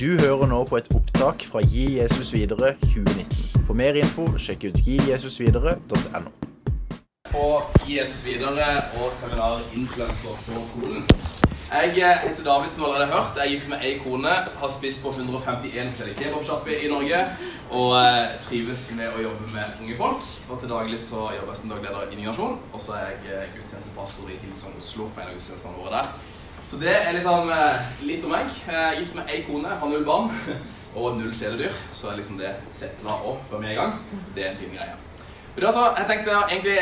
Du hører nå på et opptak fra Gi Jesus videre 2019. For mer info, sjekk ut gijesusvidere.no. på Gi Jesus videre og seminaret Influencer på skolen. Jeg heter David, som allerede har hørt. Jeg er gift med ei kone, har spist på 151 forskjellige i Norge og eh, trives med å jobbe med unge folk. Og til daglig så jobber jeg som dagleder i Ny Nasjon, og så er jeg eh, gudstjenestepastor i Hilsong Oslo på en av gudstjenestene våre der. Så det er liksom eh, litt om meg. Er gift med ei kone, har null barn og null kjæledyr. Så er liksom det settla opp før vi er i gang. Det er en fin greie. Men altså, jeg tenkte egentlig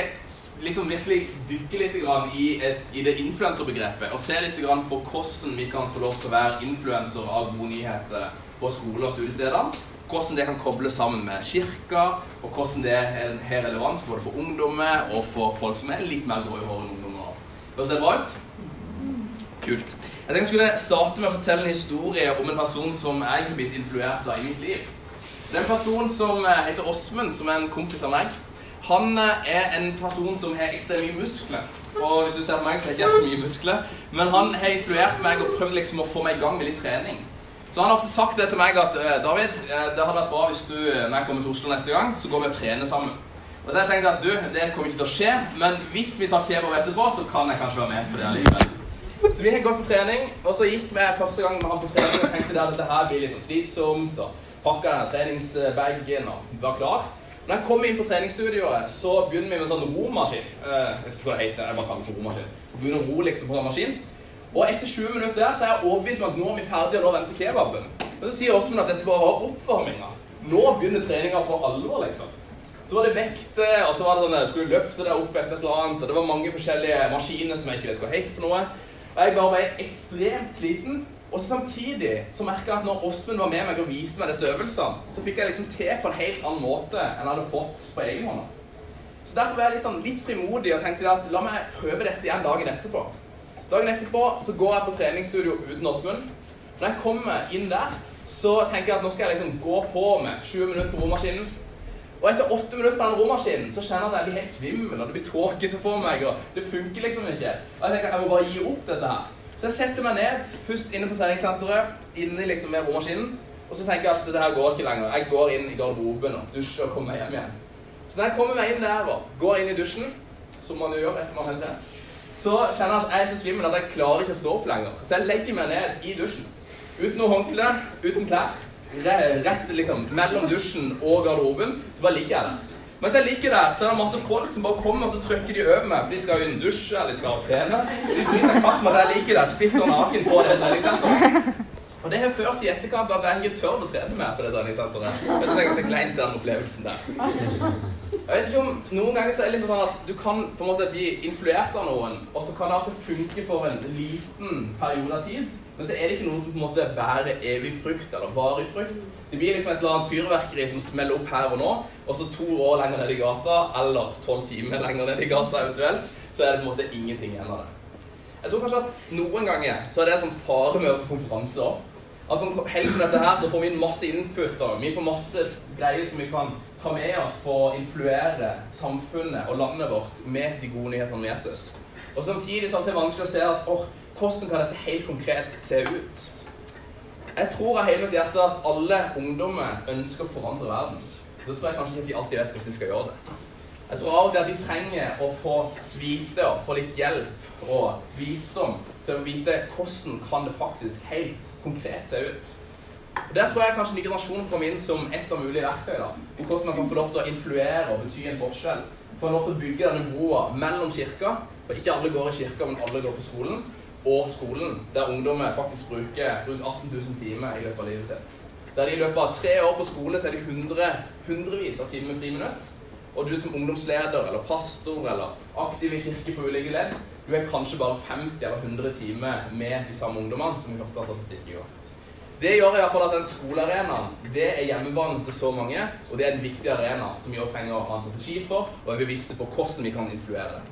liksom virkelig dykke litt i, et, i det influenserbegrepet og se litt på hvordan vi kan få lov til å være influenser av gode nyheter på skole- og studiestedene. Hvordan det kan kobles sammen med kirka, og hvordan det har relevans både for ungdommer og for folk som er litt mer grå i håret enn ungdommer. Høres det bra ut? Kult. Jeg tenkte jeg skulle starte med å fortelle en historie om en person som jeg har blitt influert av i mitt liv. Det er en person som eh, heter Åsmund, som er en kompis av meg. Han eh, er en person som har ekstremt mye muskler. Og hvis du ser på meg, så har jeg ikke så mye muskler. Men han har influert meg og prøvd liksom å få meg i gang med litt trening. Så han har ofte sagt det til meg at «Eh, David, det hadde vært bra hvis du, når jeg kommer til Oslo neste gang, så går vi og trener sammen. Og så har jeg tenkt at du, det kommer ikke til å skje, men hvis vi tar kebab etterpå, så kan jeg kanskje være med på det allikevel. Så vi har gått på trening, og så gikk vi første gang med var på trening og tenkte at dette her blir litt sånn slitsomt, og pakka denne treningsbagen og var klar. Når jeg kom inn på treningsstudioet, så begynner vi med en sånn romaskin. Uh, vet ikke hva det heter, jeg bare kaller det for romaskin. Begynner å ro liksom på en maskin. Og etter 20 minutter der, så er jeg overbevist om at nå er vi ferdige, og nå venter kebaben. Og så sier Åsmund at dette bare var oppvarminga. Nå begynner treninga for alvor, liksom. Så var det vekter, og så var det sånn skulle løfte deg opp etter et eller annet, og det var mange forskjellige maskiner som jeg ikke vet hva heter for noe. Og jeg bare var ekstremt sliten. Og samtidig så merka jeg at når Åsmund var med meg og viste meg disse øvelsene, så fikk jeg liksom til på en helt annen måte enn jeg hadde fått på egen hånd. Så derfor var jeg litt, sånn, litt frimodig og tenkte at la meg prøve dette igjen dagen etterpå. Dagen etterpå så går jeg på treningsstudio uten Åsmund. Når jeg kommer inn der, så tenker jeg at nå skal jeg liksom gå på med 20 minutter på romaskinen. Og etter åtte minutter på den romaskinen så kjenner jeg at jeg blir helt svimmel, og det blir tåkete for meg, og det funker liksom ikke. Og jeg tenker jeg må bare gi opp dette her. Så jeg setter meg ned, først inne på treningssenteret, inne liksom med romaskinen. Og så tenker jeg at det her går ikke lenger. Jeg går inn i garderoben og dusjer og kommer meg hjem igjen. Så når jeg kommer meg inn der og går inn i dusjen, som man jo gjør etter man har trent, så kjenner jeg at jeg er så svimmel at jeg klarer ikke å stå opp lenger. Så jeg legger meg ned i dusjen. Uten noe håndkle, uten klær. Rett liksom mellom dusjen og garderoben. Så bare ligger jeg der. Mens jeg ligger der, så er det masse folk som bare kommer og så trykker de over meg. For de skal jo inn dusje eller de skal trene. De bryter katt med at jeg ligger der splitter naken på det treningssenteret. Og det har ført i etterkant at jeg ikke tør å trene mer på det treningssenteret. Jeg synes det er ganske klein til den opplevelsen der. Jeg vet ikke om Noen ganger så er det liksom sånn at du kan på en måte bli influert av noen, og så kan det alltid funke for en liten periode av tid. Men så er det ikke noen som på en måte bærer evig frukt eller varig frukt. Det blir liksom et eller annet fyrverkeri som smeller opp her og nå, og så to år lenger ned i gata, eller tolv timer lenger ned i gata eventuelt, så er det på en måte ingenting igjen av det. Jeg tror kanskje at noen ganger så er det en sånn fare med å på konferanse òg. At på helg som dette her så får vi inn masse input, og vi får masse greier som vi kan ta med oss for å influere samfunnet og landet vårt med de gode nyhetene om Jesus. Og samtidig så er det vanskelig å se at åh, hvordan kan dette helt konkret se ut? Jeg tror av hele mitt hjerte at alle ungdommer ønsker å forandre verden. Da tror jeg kanskje ikke at de alltid vet hvordan de skal gjøre det. Jeg tror av og til at de trenger å få vite og få litt hjelp og visdom til å vite hvordan kan det faktisk helt konkret se ut. Der tror jeg kanskje Ny generasjon kom inn som et av mulige verktøy. da, og Hvordan man kan få lov til å influere og bety en forskjell. Få lov til å bygge denne broa mellom kirka, for ikke alle går i kirka, men alle går på skolen, og skolen, der ungdommer faktisk bruker rundt 18 000 timer i løpet av livet sitt. Der de i løpet av tre år på skole så er de hundre, hundrevis av timer med friminutt. Og du som ungdomsleder eller pastor eller aktiv i kirke på ulike ledd, du er kanskje bare 50 eller 100 timer med de samme ungdommene som vi hørte av statistikk i går. Det gjør i hvert fall at den skolearenaen det er hjemmebanen til så mange, og det er en viktig arena som vi også trenger å ha en strategi for, og er bevisste på hvordan vi kan influere.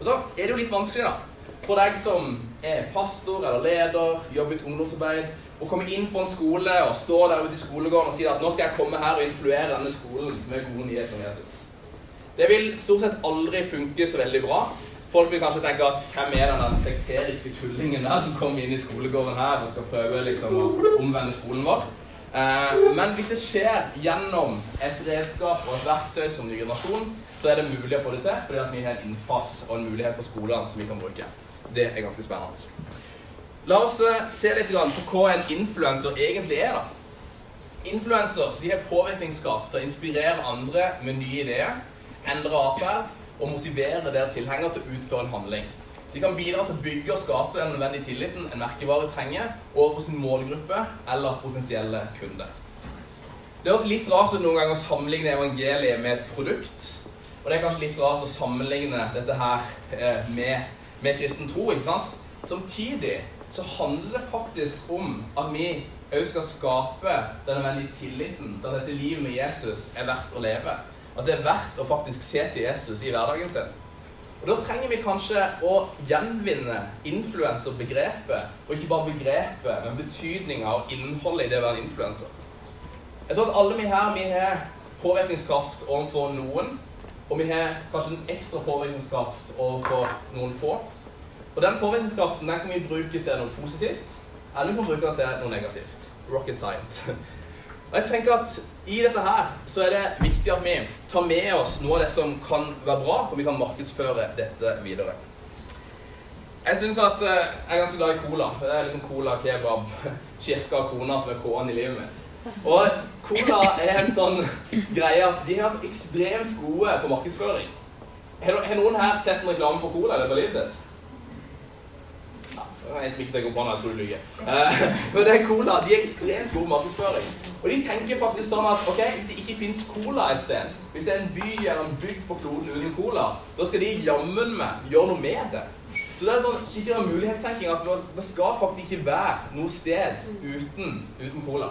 Og så er det jo litt vanskelig, da for deg som er pastor eller leder, jobber i et ungdomsarbeid, å komme inn på en skole og stå der ute i skolegården og si at nå skal jeg komme her og influere denne skolen med gode nyheter om Jesus. Det vil stort sett aldri funke så veldig bra. Folk vil kanskje tenke at hvem er den sekteriske tullingen der som kommer inn i skolegården her og skal prøve liksom å omvende skolen vår? Eh, men hvis det skjer gjennom et redskap og et verktøy som ny generasjon, så er det mulig å få det til, fordi at vi har en innpass og en mulighet på skolene som vi kan bruke. Det er ganske spennende. La oss eh, se litt på hva en influenser egentlig er. da. Influencers de har påvirkningskraft til å inspirere andre med nye ideer, endre atferd og motivere deres tilhengere til å utføre en handling. De kan bidra til å bygge og skape den nødvendige tilliten en merkevare trenger overfor sin målgruppe eller potensielle kunde. Det også litt rart noen ganger å sammenligne evangeliet med et produkt. Og det er kanskje litt rart å sammenligne dette her eh, med, med kristen tro. ikke sant? Samtidig så handler det faktisk om at vi òg skal skape den nødvendige tilliten til at dette livet med Jesus er verdt å leve. At det er verdt å faktisk se til Jesus i hverdagen sin. Og Da trenger vi kanskje å gjenvinne influenserbegrepet. Og ikke bare begrepet, men betydninga og innholdet i det å være en influenser. Jeg tror at alle vi her vi har påvirkningskraft overfor noen. Og vi har kanskje en ekstra påvirkningskraft overfor noen få. Og den påvirkningskraften den kan vi bruke til noe positivt, eller vi kan bruke den til noe negativt. Rocket science. Og jeg tenker at I dette her så er det viktig at vi tar med oss noe av det som kan være bra, for vi kan markedsføre dette videre. Jeg syns at eh, jeg er ganske glad i cola. Det er liksom cola, kebab, kirka og kona som er K-en i livet mitt. Og cola er en sånn greie at de har vært ekstremt gode på markedsføring. Har noen her sett en reklame for cola i løpet livet sitt? en som ikke tenker på jeg tror du lyver. Uh, men det er cola. De er ekstremt god markedsføring. Og de tenker faktisk sånn at ok, hvis det ikke fins cola et sted, hvis det er en by eller en bygd på kloden uten cola, da skal de jammen meg gjøre noe med det. Så det er sånn skikkelig mulighetstenking at det skal faktisk ikke være noe sted uten, uten cola.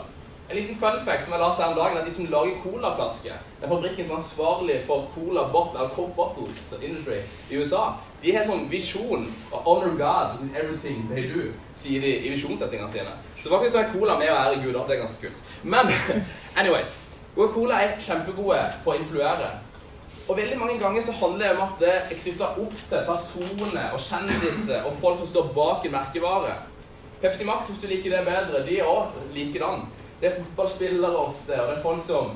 En liten fun fact som jeg la seg om dagen, er at de som lager colaflasker Den fabrikken som er ansvarlig for Cola bottle, Coke Bottles Industry i USA, de har sånn visjon og 'honor God in everything they do', sier de i visjonssettingene sine. Så faktisk er Cola med å ære Gud. Det er ganske kult. Men anyways Coca-Cola er kjempegode på å influere. Og veldig mange ganger så handler det om at det er knytta opp til personer og kjendiser og folk som står bak en merkevare. Pepsi Max, hvis du liker det bedre, de er òg likedan. Det er fotballspillere ofte, og det er folk som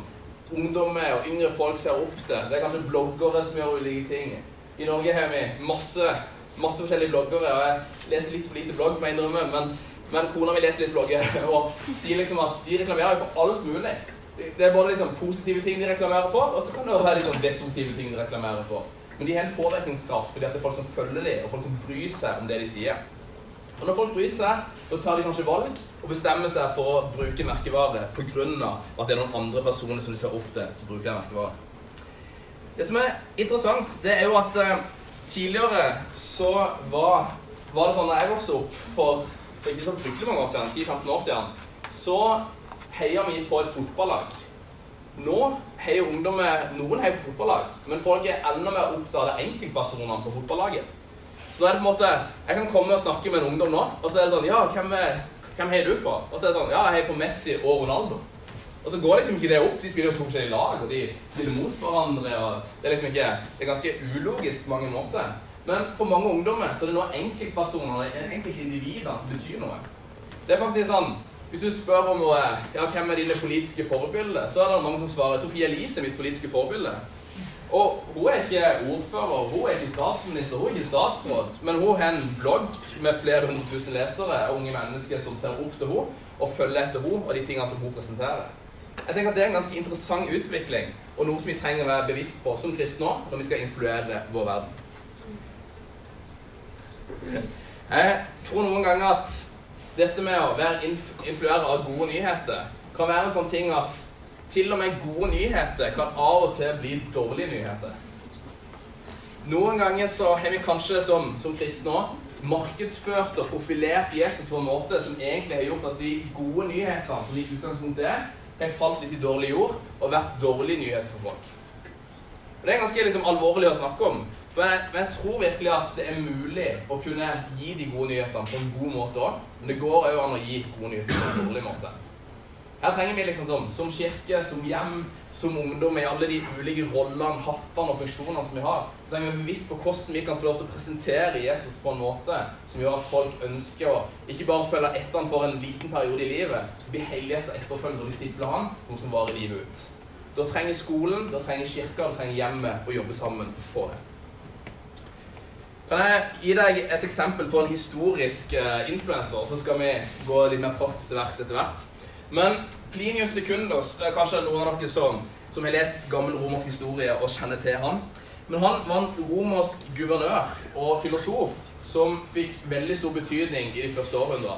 ungdommer og yngre folk ser opp til. Det er kanskje bloggere som gjør ulike ting. I Norge har vi masse, masse forskjellige bloggere, og jeg leser litt for lite blogg, må jeg innrømme, men, men kona mi leser litt blogger og sier liksom at de reklamerer for alt mulig. Det er både liksom positive ting de reklamerer for, og så kan det være liksom destruktive ting de reklamerer for. Men de har en påvirkningskraft fordi det er folk som følger dem, og folk som bryr seg om det de sier. Og når folk bryr seg, da tar de kanskje valg og bestemmer seg for å bruke merkevare pga. at det er noen andre personer som de ser opp til, som bruker den merkevaren. Det som er interessant, det er jo at eh, tidligere så var, var, det sånn da jeg vokste opp for, ikke så fryktelig mange år siden, 10-15 år siden, så heia vi på et fotballag. Nå heier ungdommer Noen heier på fotballag, men folk er enda mer opptatt av enkeltpersonene på fotballaget. Så da er det på en måte Jeg kan komme og snakke med en ungdom nå, og så er det sånn Ja, hvem, hvem heier du på? Og så er det sånn Ja, jeg heier på Messi og Ronaldo. Og så går liksom ikke det opp. De spiller jo to forskjellige lag, og de spiller mot hverandre. og Det er liksom ikke Det er ganske ulogisk på mange måter. Men for mange ungdommer så er det nå enkeltpersoner, enkeltindivider, som betyr noe. Det er faktisk sånn Hvis du spør om noe, ja, hvem er dine politiske forbilder, så er det mange som svarer Sofie Elise er mitt politiske forbilde. Og hun er ikke ordfører, hun er ikke statsminister, hun er ikke statsråd. Men hun har en blogg med flere hundre tusen lesere, og unge mennesker som ser opp til henne og følger etter henne og de tingene som hun presenterer. Jeg tenker at Det er en ganske interessant utvikling og noe som vi trenger å være bevisst på som kristne òg når vi skal influere vår verden. Jeg tror noen ganger at dette med å være influere av gode nyheter kan være en sånn ting at til og med gode nyheter kan av og til bli dårlige nyheter. Noen ganger så har vi kanskje som, som kristne òg markedsført og profilert Jesus på en måte som egentlig har gjort at de gode nyhetene som i utgangspunktet er, har falt litt i dårlig jord og vært dårlige nyheter for folk. Og Det er ganske liksom, alvorlig å snakke om. Men jeg, men jeg, tror virkelig at det er mulig å kunne gi de gode nyhetene på en god måte òg. Men det går òg an å gi gode nyheter på en dårlig måte. Her trenger vi liksom som, som kirke, som hjem, som ungdom i alle de ulike rollene, hattene og funksjonene som vi har. Så trenger vi være bevisst på hvordan vi kan få lov til å presentere Jesus på en måte som gjør at folk ønsker å ikke bare følge etter han for en liten periode i livet, bli etterfølgende og disiple han, noe som varer livet ut. Da trenger skolen, da trenger kirka, da trenger hjemmet å jobbe sammen for det. Kan jeg gi deg et eksempel på en historisk uh, influenser, så skal vi gå litt mer praktisk til verks etter hvert. Men Plinius Secundus det er kanskje noen av dere som, som har lest gammel romersk historie og kjenner til han. Men han var en romersk guvernør og filosof som fikk veldig stor betydning i de første århundrene.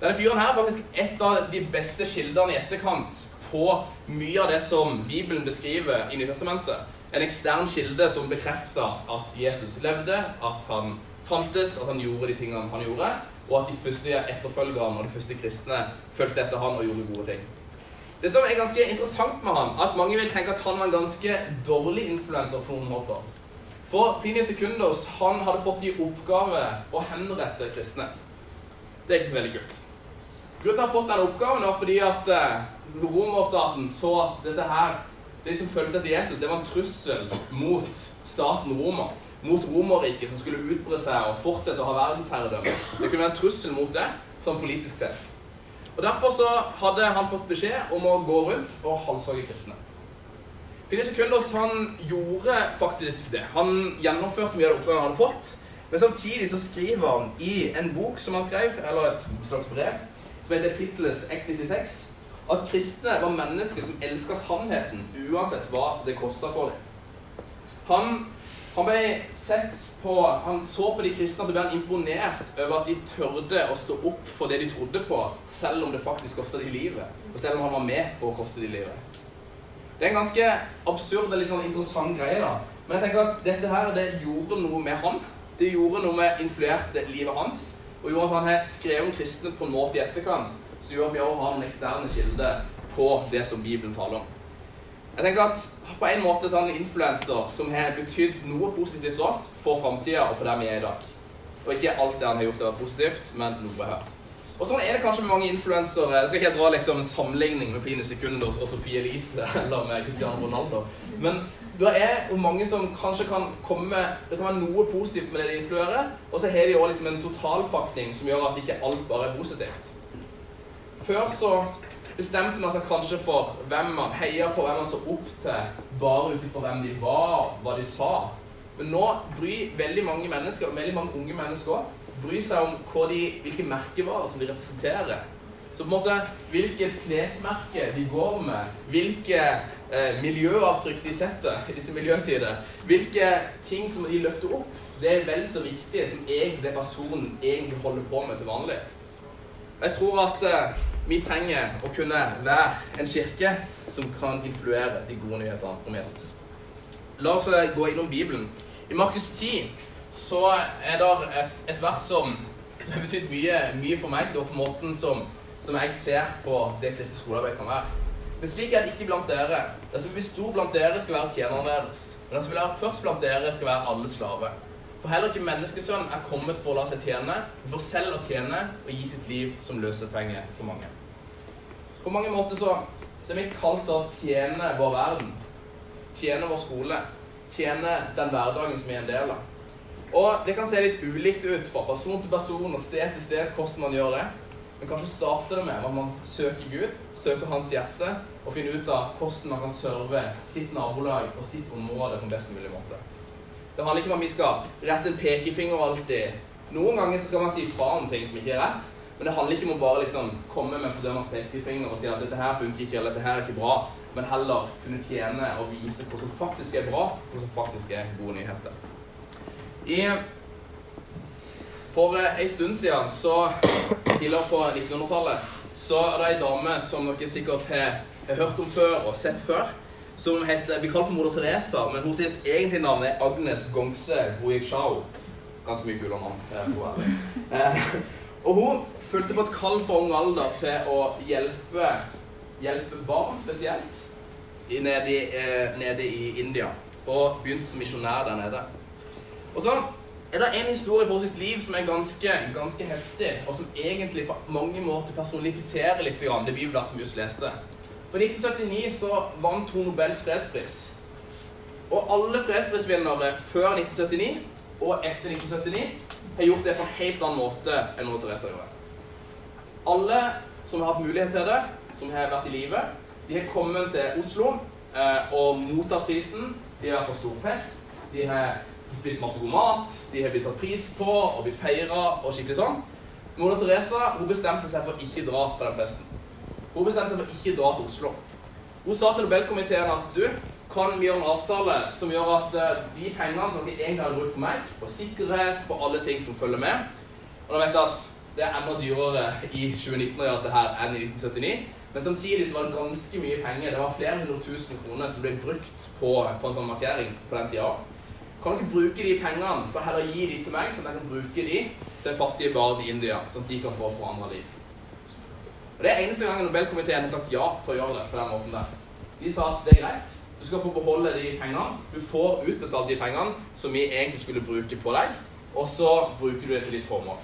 Denne fyren her er faktisk et av de beste kildene i etterkant på mye av det som Bibelen beskriver i Nytestamentet en ekstern kilde som bekrefter at Jesus levde, at han fantes, at han gjorde de tingene han gjorde, og at de første etterfølgerne og de første kristne fulgte etter han og gjorde gode ting. Det som er ganske interessant med han, at mange vil tenke at han var en ganske dårlig influenser på noen måter. For Plinius Secundus han hadde fått i oppgave å henrette kristne. Det er ikke så veldig kult. Grunnen til å ha fått den oppgaven var fordi at eh, romerstaten så at dette her de som fulgte etter Jesus, det var en trussel mot staten Roma. Mot Romerriket, som skulle utbre seg og fortsette å ha verdensherredømme. Det kunne være en trussel mot det, sånn politisk sett. Og Derfor så hadde han fått beskjed om å gå rundt og halshogge kristne. Pine Sekundos han gjorde faktisk det. Han gjennomførte mye av det oppdraget han hadde fått. Men samtidig så skriver han i en bok som han skrev, eller et slags brev, som heter Epistles X96 at kristne var mennesker som elska sannheten uansett hva det kosta for dem. Han, han, ble sett på, han så på de kristne så ble han imponert over at de tørde å stå opp for det de trodde på, selv om det faktisk kosta de livet. Og selv om han var med på å koste de livet. Det er en ganske absurd og litt sånn interessant greie. da. Men jeg tenker at dette her, det gjorde noe med han. Det gjorde noe med influerte livet hans. Og gjorde at han har skrevet om kristne på en måte i etterkant så gjør vi også har en eksterne kilde på det som Bibelen taler om. Jeg tenker at På en måte så han en influenser som har betydd noe positivt òg for framtida og for der vi er i dag. Og ikke alt det han har gjort, har vært positivt, men noe hørt. Og sånn er det kanskje med mange influensere. Jeg skal ikke dra liksom en sammenligning med Plinus Secundus og Sofie Elise eller med Cristiano Ronaldo. Men det er mange som kanskje kan komme Det kan være noe positivt med det de influerer, og så har de òg liksom en totalpakning som gjør at ikke alt bare er positivt. Før så bestemte man seg kanskje for hvem man heia på, hvem man så opp til, bare ut ifra hvem de var, hva de sa. Men nå bryr veldig mange mennesker, og veldig mange unge mennesker òg, bryr seg om de, hvilke merkevarer som de representerer. Så på en måte, Hvilket klesmerke de går med, hvilke eh, miljøavtrykk de setter i disse miljøtider, hvilke ting som de løfter opp, det er vel så viktig som egentlig det personen egentlig holder på med til vanlig. Jeg tror at eh, vi trenger å kunne være en kirke som kan influere de gode nyhetene om Jesus. La oss eh, gå innom Bibelen. I Markus 10 så er det et, et vers som, som har betydd mye, mye, for meg, og for måten som, som jeg ser på det kristne skolearbeid kan være. Men slik er det ikke blant dere. Det som blir stor blant dere, skal være tjeneren deres. Men det som vil være først blant dere, skal være alle slave. For heller ikke menneskesønnen er kommet for å la seg tjene, men for selv å tjene og gi sitt liv som løsepenge for mange. På mange måter så, så er vi kalt til å tjene vår verden. Tjene vår skole. Tjene den hverdagen som vi er en del av. Og det kan se litt ulikt ut fra person til person og sted til sted hvordan man gjør det. Men kanskje starter det med at man søker Gud, søker Hans hjerte, og finner ut av hvordan man kan serve sitt nabolag og sitt område på en best mulig måte. Det handler ikke om at vi skal rette en pekefinger alltid. Noen ganger så skal man si fra om ting som ikke er rett. Men det handler ikke om å bare liksom komme med fordømmende pekefinger og si at dette her funker ikke, eller dette her er ikke bra. Men heller kunne tjene og vise hva som faktisk er bra, og som faktisk er gode nyheter. I, for eh, en stund siden, så tidligere på 1900-tallet, så er det ei dame som dere sikkert har hørt om før og sett før som heter Vi kaller for moder Teresa, men hun sitt egentlige navn er Agnes Gongse Boyekshao. Ganske mye kulere navn. Eh, og hun fulgte på et kall for ung alder til å hjelpe, hjelpe barn spesielt nede eh, nede i India. Og begynte som misjonær der nede. Og så er det en historie for sitt liv som er ganske, ganske heftig, og som egentlig på mange måter personifiserer litt det bibelverset vi just leste. For 1979 så vant hun Nobels fredspris. Og alle fredsprisvinnere før 1979 og etter 1979 har gjort det på en helt annen måte enn Mona Teresa gjorde. Alle som har hatt mulighet til det, som har vært i live, de har kommet til Oslo eh, og mottatt prisen. De har vært på stor fest. De har spist masse god mat, de har blitt tatt pris på og blitt feira og skikkelig sånn. Mona Teresa hun bestemte seg for ikke dra på den festen. Hun bestemte seg for ikke dra til Oslo. Hun sa til Nobelkomiteen at du, kan vi gjøre en avtale som gjør at uh, de pengene som dere egentlig hadde brukt på meg, på sikkerhet, på alle ting som følger med Og da vet jeg at det er enda dyrere i 2019 å gjøre dette her enn i 1979. Men samtidig så var det ganske mye penger. Det var flere hundre tusen kroner som ble brukt på, på en sånn markering på den tida. Kan dere bruke de pengene på heller gi de til meg, sånn at jeg kan bruke de til fattige barn i India, sånn at de kan få forandra liv? Og Det er eneste gangen Nobelkomiteen har sagt ja til å gjøre det på den måten der. De sa at det er greit. Du skal få beholde de pengene. Du får utbetalt de pengene som vi egentlig skulle bruke på deg, og så bruker du det til ditt formål.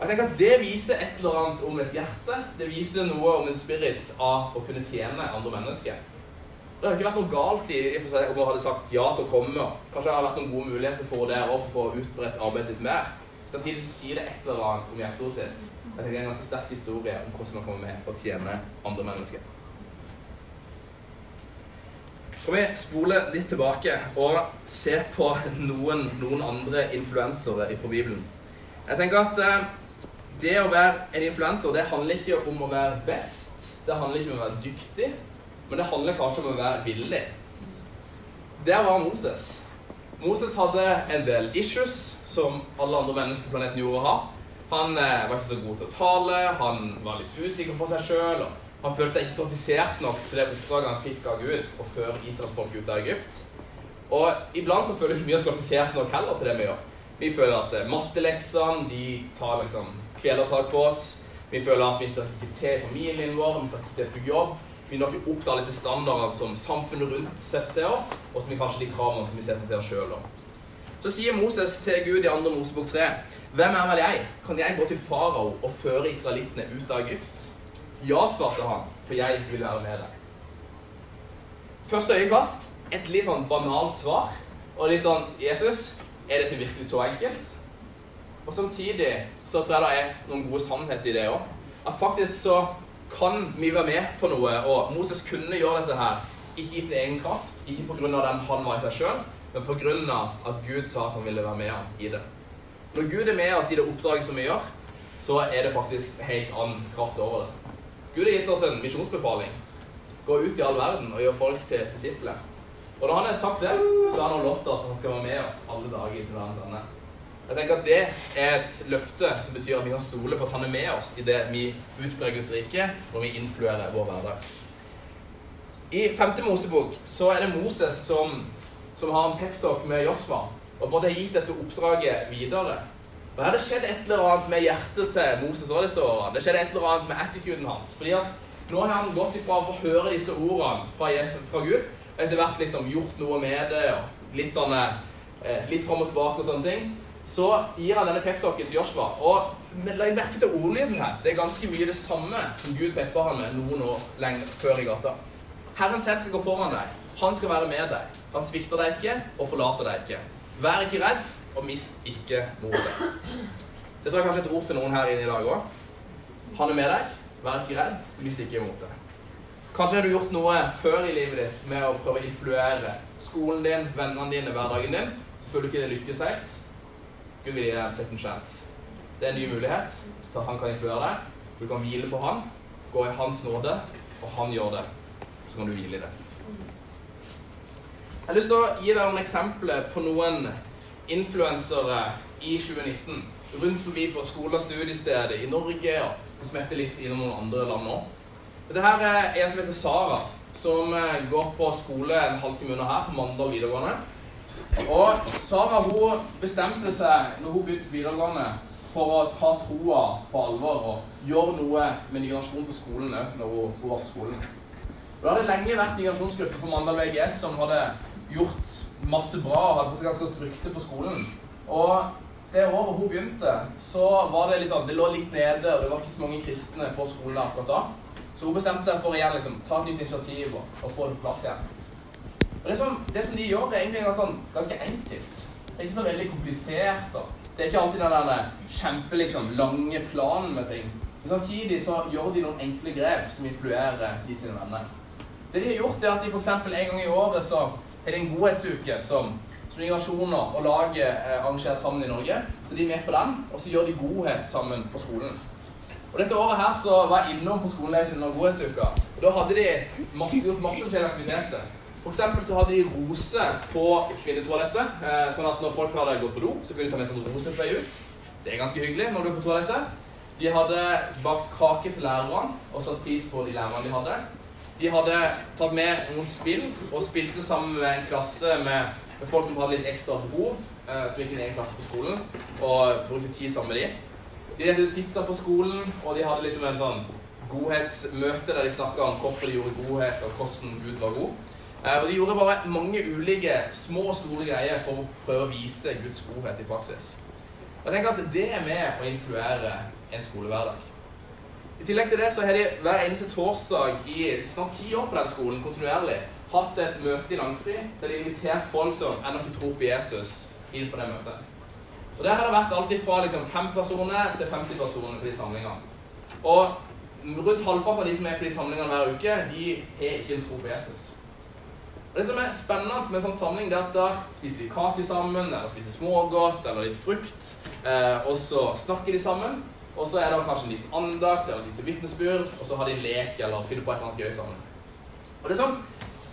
Jeg tenker at Det viser et eller annet om et hjerte. Det viser noe om en spirit av å kunne tjene andre mennesker. Det har ikke vært noe galt i, i for seg, om man hadde sagt ja til å komme. Kanskje det har vært noen gode muligheter for det og for å få utbredt arbeidet sitt mer. Samtidig så sier det et eller annet om hjertet sitt. Tenker Det er en ganske sterk historie om hvordan man kommer med og tjener andre mennesker. Skal vi spole litt tilbake og se på noen, noen andre influensere fra Bibelen? Jeg tenker at eh, det å være en influenser, det handler ikke om å være best. Det handler ikke om å være dyktig. Men det handler kanskje om å være villig. Der var Moses. Moses hadde en del issues som alle andre mennesker på planeten gjorde å ha. Han eh, var ikke så god til å tale, han var litt usikker på seg sjøl. Han følte seg ikke kvalifisert nok til det oppdraget han fikk av Gud å føre Israels folk ut av Egypt. Og iblant så føler vi ikke mye oss kvalifisert nok heller til det vi gjør. Vi føler at eh, matteleksene de tar liksom kvelertak på oss. Vi føler at vi strekker ikke til i familien vår, vi strekker ikke til på jobb vi når ikke opp til alle disse standardene som samfunnet rundt setter til oss, og som vi kanskje de kravene som vi setter til oss sjøl. Så sier Moses til Gud i 2. Mosebok 3.: Hvem er vel jeg? Kan jeg gå til farao og føre israelittene ut av Egypt? Ja, svarte han, for jeg vil være med deg. Første øyekast et litt sånn banalt svar. Og litt sånn Jesus, er dette virkelig så enkelt? Og samtidig så tror jeg det er noen gode sannheter i det òg. At faktisk så kan vi være med på noe. Og Moses kunne gjøre dette her. Ikke i sin egen kraft, ikke pga. den han var i seg sjøl, men pga. at Gud sa at han ville være med ham i det. Når Gud er med oss i det oppdraget som vi gjør, så er det faktisk helt annen kraft over det. Gud har gitt oss en misjonsbefaling. Gå ut i all verden og gjør folk til disipler. Og når han har sagt det, så har han lovt oss at han skal være med oss alle dager til verdens ende. Jeg tenker at Det er et løfte som betyr at vi kan stole på at han er med oss i det vi utbrer Guds rike, og vi influerer vår hverdag. I 5. Mosebok så er det Moses som, som har en peptalk med Josva og på en måte har gitt dette oppdraget videre. Og Her det skjedd et eller annet med hjertet til Moses og disse årene. Det skjedde et eller annet med attituden hans. fordi at nå har han gått ifra å høre disse ordene fra, fra Gud, og etter hvert liksom gjort noe med det, og litt sånne, eh, litt fram og tilbake og sånne ting så gir han denne peptalken til Joshua. Og legg merke til ordlyden her. Det er ganske mye det samme som Gud pepper han med noen år lenger før i gata. Herren selv skal gå foran deg. Han skal være med deg. Han svikter deg ikke og forlater deg ikke. Vær ikke redd, og mist ikke motet. Det tror jeg kanskje et ord til noen her inne i dag òg. Han er med deg. Vær ikke redd, mist ikke motet. Kanskje har du gjort noe før i livet ditt med å prøve å influere skolen din, vennene dine, hverdagen din. Så føler du ikke det lykkes helt. Gud vil gi deg en second chance. Det er en ny mulighet til at han kan influere deg. Du kan hvile på han, gå i hans nåde, og han gjør det. Så kan du hvile i det. Jeg har lyst til å gi deg noen eksempler på noen influensere i 2019 rundt forbi på skole- og studiesteder i Norge og smetter litt i noen andre land nå. Dette her er en som heter Sara, som eh, går på skole en halvtime unna her, på Mandal videregående. Og Sara hun bestemte seg når hun begynte videregående, for å ta troa på alvor og gjøre noe med ny på skolen òg når hun, hun, var på skolen. Og Det hadde lenge vært ny generasjonsgruppe på Mandal VGS som hadde gjort masse bra og hadde fått et ganske godt rykte på skolen. Og det året hun begynte, så var det liksom, det lå litt nede, og det var ikke så mange kristne på skolen akkurat da. Så hun bestemte seg for igjen liksom, ta et nytt initiativ og, og få det på plass igjen. Og det som, det som de gjør, er egentlig ganske, sånn, ganske enkelt. Det er ikke så veldig komplisert. da. Det er ikke alltid den der kjempe liksom, lange planen med ting. Men samtidig så gjør de noen enkle grep som influerer de sine venner. Det de har gjort, er at de f.eks. en gang i året så har de en godhetsuke som Springer og laget eh, arrangerer sammen i Norge. Så de er med på den, og så gjør de godhet sammen på skolen. Og Dette året her så var jeg innom på skolen under godhetsuka. Og Da hadde de masse, gjort masse forskjellige aktiviteter. For eksempel så hadde de rose på kvinnetoalettet. Eh, sånn at når folk hadde gått på do, så kunne de ta med seg en rosefløy ut. Det er ganske hyggelig når du er på toalettet. De hadde bakt kake til lærerne og satt pris på de lærerne de hadde. De hadde tatt med noen spill og spilte sammen med en klasse med folk som hadde litt ekstra behov, eh, som gikk i en egen klasse på skolen, og brukte tid sammen med dem. De delte pizza på skolen, og de hadde liksom en sånn godhetsmøte der de snakka om hvorfor de gjorde godhet, og hvordan Gud var god. Eh, og de gjorde bare mange ulike små og store greier for å prøve å vise Guds godhet i praksis. Jeg tenker at det er med å influere en skolehverdag. I tillegg til det så har de hver eneste torsdag i snart ti år på den skolen kontinuerlig hatt et møte i Langfri der de har invitert folk som ennå ikke tror på Jesus, inn på det møtet. Og Der har det vært alt fra liksom, fem personer til 50 personer på de samlingene. Og rundt halvparten av de som er på de samlingene hver uke, de har ikke en tro på Jesus. Og Det som er spennende med en sånn samling, det er at da spiser de kake sammen, eller spiser smågodt eller litt frukt, eh, og så snakker de sammen. Og så er det kanskje en liten andakt eller et lite vitnesbyrd, og så har de lek eller finner på et eller annet gøy sammen. Og det er sånn,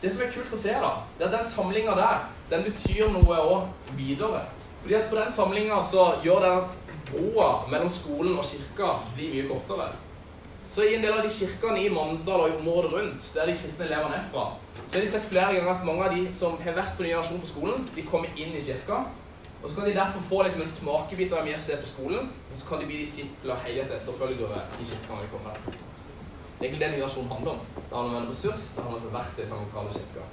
det som er kult å se, da, det er at den samlinga der, den betyr noe òg videre. Fordi at på den samlinga så gjør den at broa mellom skolen og kirka blir mye kortere. Så i en del av de kirkene i Mandal og i området rundt, der de kristne elevene er fra, så har de sett flere ganger at mange av de som har vært på ny generasjon på skolen, de kommer inn i kirka. Og så kan de derfor få liksom en smakebit av hvem Jesus er på skolen, og så kan de bli disipler heiet etterfølgere i kirken når de kommer. Det er egentlig det migrasjon handler om. Det handler om en ressurs, det handler om verktøy den lokale kirka.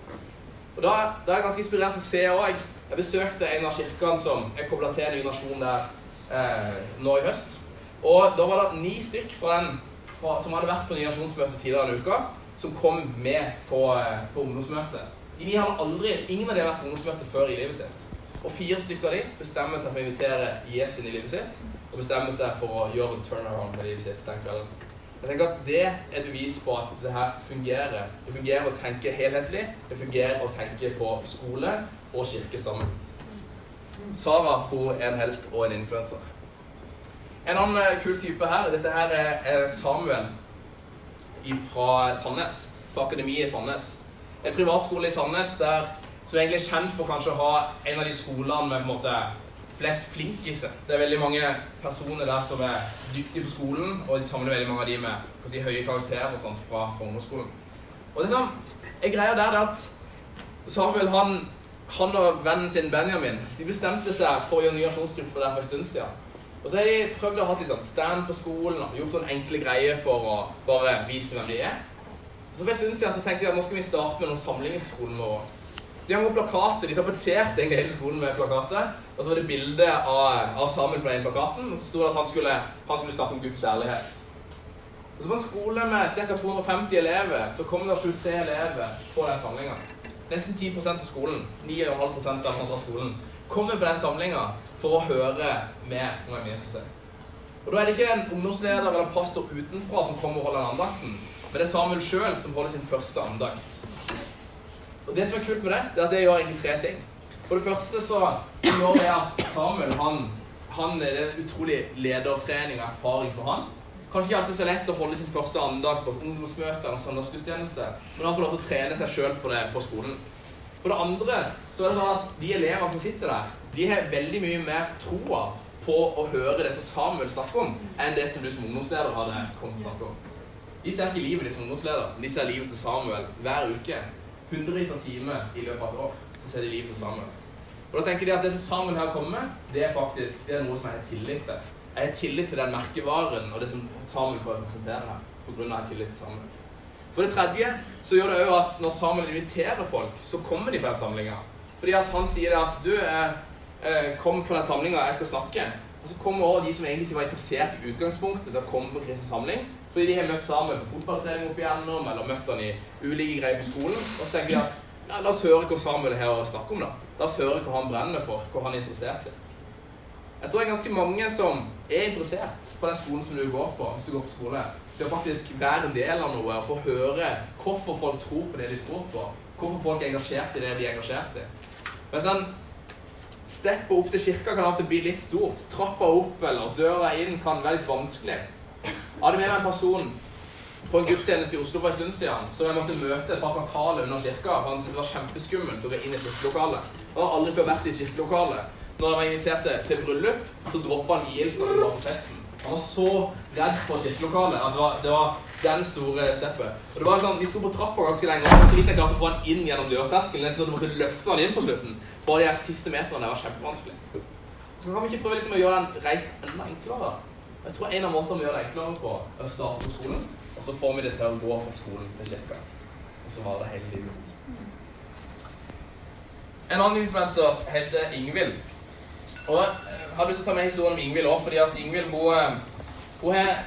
Og da, da er jeg ganske inspirert til å se òg. Jeg besøkte en av kirkene som er kobla til en migrasjon der eh, nå i høst. Og da var det ni stykk fra den, fra, som hadde vært på migrasjonsmøtet tidligere denne uka, som kom med på, eh, på ungdomsmøtet. De ni hadde aldri, Ingen av dem har vært på ungdomsmøte før i livet sitt. Og fire stykker av dem bestemmer seg for å invitere Jesus inn i livet sitt, og bestemmer seg for å gjøre en turnaround med livet sitt den kvelden. Jeg tenker at Det er et bevis på at det her fungerer. Det fungerer å tenke helhetlig. Det fungerer å tenke på skole og kirke sammen. Sara hun er en helt og en influenser. En annen eh, kul type her Dette her er Samuel fra Sandnes. Fra Akademiet i Sandnes. En privatskole i Sandnes der, som egentlig er kjent for kanskje å ha en av de skolene med på en måte flest flinkiser. Det er veldig mange personer der som er dyktige på skolen, og de samler veldig mange av de med si, høye karakterer og sånt fra, fra ungdomsskolen. Og det som er greia der, er at Samuel han, han, og vennen sin Benjamin de bestemte seg for å gjøre ny aksjonsgruppe der for en stund siden. Og så har de prøvd å ha litt sånn stand på skolen og gjort noen enkle greier for å bare vise hvem de er. Og så for en stund siden så tenkte de at nå skal vi starte med noen samlinger på skolen vår. Så hang opp plakater. De tapetserte egentlig hele skolen med plakater. Og så var det bilde av, av Samuel på den plakaten, og så sto det at han skulle, han skulle snakke om Guds kjærlighet. Og så På en skole med ca. 250 elever så kom det 23 elever på den samlinga. Nesten 10% av skolen, 9,5% av skolen, kommer på den samlinga for å høre mer om hvem Jesus er. Og Da er det ikke en ungdomsleder eller en pastor utenfra som kommer og holder den andakten, men det er Samuel sjøl som holder sin første andakt. Og Det som er kult med det, det er at det gjør egentlig tre ting. For det første så gjør det at Samuel han, han det er utrolig ledertrening og erfaring for han. Kanskje ikke alltid så lett å holde sin første andakt på ungdomsmøte eller søndagsgudstjeneste, men han får lov til å trene seg sjøl på det på skolen. For det andre så er det sånn at de elevene som sitter der, de har veldig mye mer troa på å høre det som Samuel snakker om, enn det som du som ungdomsleder hadde kommet til å snakke om. De ser ikke livet ditt som ungdomsleder, men de ser livet til Samuel hver uke hundrevis av timer i løpet av et år, så ser de livet sammen. Og da tenker de at Det som sammen her kommer det er faktisk det er noe som jeg har tillit til. Jeg har tillit til den merkevaren og det som Samuel får representere her. På grunn av jeg tillit til Samuel. For det tredje så gjør det òg at når Samuel inviterer folk, så kommer de på den samlinga. Fordi at han sier at du, eh, eh, kom på den samlinga jeg skal snakke. Og så kommer også de som egentlig ikke var interessert i utgangspunktet til å komme på kristen samling. Fordi de har møtt sammen på fotballtrening opp igjennom, eller møtt han i ulike greier på skolen. Og så tenker de at ja, la oss høre hva Samuel har å snakke om, da. La oss høre hva han brenner for, hva han er interessert i. Jeg tror det er ganske mange som er interessert på den skolen som du går på, hvis du går på skole, til å faktisk være en del av noe og få høre hvorfor folk tror på det de tror på. Hvorfor folk er engasjert i det de er engasjert i. Men sånn, Steppet opp til kirka kan til bli litt stort. Trappa opp eller døra inn kan være litt vanskelig. Jeg hadde med meg en person på en gudstjeneste i Oslo for en stund siden som jeg måtte møte et par kvartaler under kirka. for Han syntes det var kjempeskummelt å gå inn i kirkelokalet. Han har aldri før vært i kirkelokalet. Når jeg var invitert til, bryllup, så droppa han vielsen og var på festen. Han var så redd for kirkelokalet at det var, det var den store steppet. Og det var sånn, Vi sto på trappa ganske lenge, og så vidt jeg klarte å få han inn gjennom dørterskelen. Nesten at du måtte løfte han inn på slutten. Bare de siste meterne var kjempevanskelig. Så kan vi ikke prøve liksom å gjøre den reisen enda enklere? Jeg tror en av måtene vi gjør det enklere på, er å starte på skolen. Og så får vi det til å gå fra skolen til kirka. Og så varer det hele livet. En annen influenser heter Ingvild. Og jeg har lyst til å ta med historien om Ingvild òg, fordi at Ingvild hun, eh, hun, har,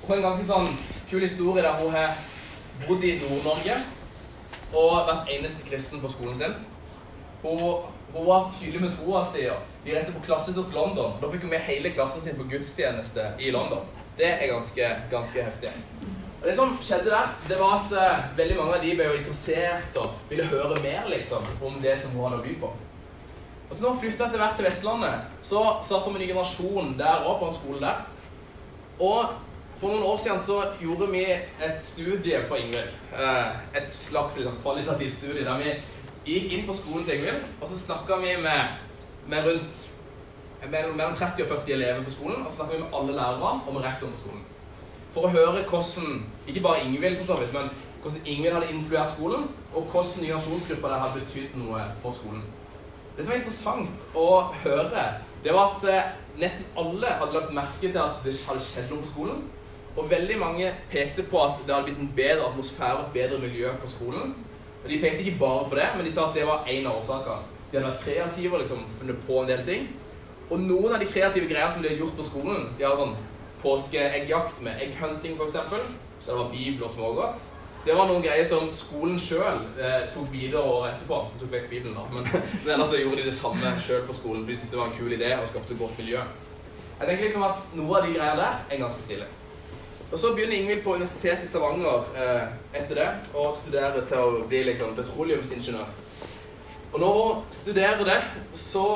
hun har en ganske sånn kul historie der hun har bodd i Nord-Norge og vært eneste kristen på skolen sin. Hun, hun var tydelig med troa si. De reiste på klassetur til London. Da fikk hun med hele klassen sin på gudstjeneste i London. Det er ganske, ganske heftig. Og Det som skjedde der, det var at uh, veldig mange av de ble jo interessert og ville høre mer liksom, om det som hun hadde å by på. Og så når hun flytta etter hvert til Vestlandet, så starta vi en ny generasjon der òg, på en skole der. Og for noen år siden så gjorde vi et studie på Ingvild. Uh, et slags liksom, kvalitativt studie der vi gikk inn på skolen til Ingvild, og så snakka vi med, med rundt mellom 30 og 40 elever på skolen, og så snakker vi med alle lærerne og med rektoren på skolen. For å høre hvordan ikke bare Ingvild, for så vidt, men hvordan Ingvild hadde influert skolen, og hvordan nye nasjonsgrupper der hadde betydd noe for skolen. Det som var interessant å høre, det var at eh, nesten alle hadde lagt merke til at det hadde skjedd noe på skolen. Og veldig mange pekte på at det hadde blitt en bedre atmosfære og et bedre miljø på skolen. Og De pekte ikke bare på det, men de sa at det var en av årsakene. De hadde vært kreative og liksom funnet på en del ting. Og noen av de kreative greiene som de hadde gjort på skolen De har sånn påskeeggjakt med egghunting, f.eks. Der det var bibel og smågodt. Det var noen greier som skolen sjøl eh, tok videre året etterpå. De tok vekk Bibelen, da. Men, men ellers så gjorde de det samme sjøl på skolen, for de syntes det var en kul idé og skapte et godt miljø. Jeg tenker liksom at Noe av de greiene der er ganske stilig. Og Så begynner Ingvild på Universitetet i Stavanger eh, etter det og studerer til å bli liksom petroleumsingeniør. Og når hun studerer det, så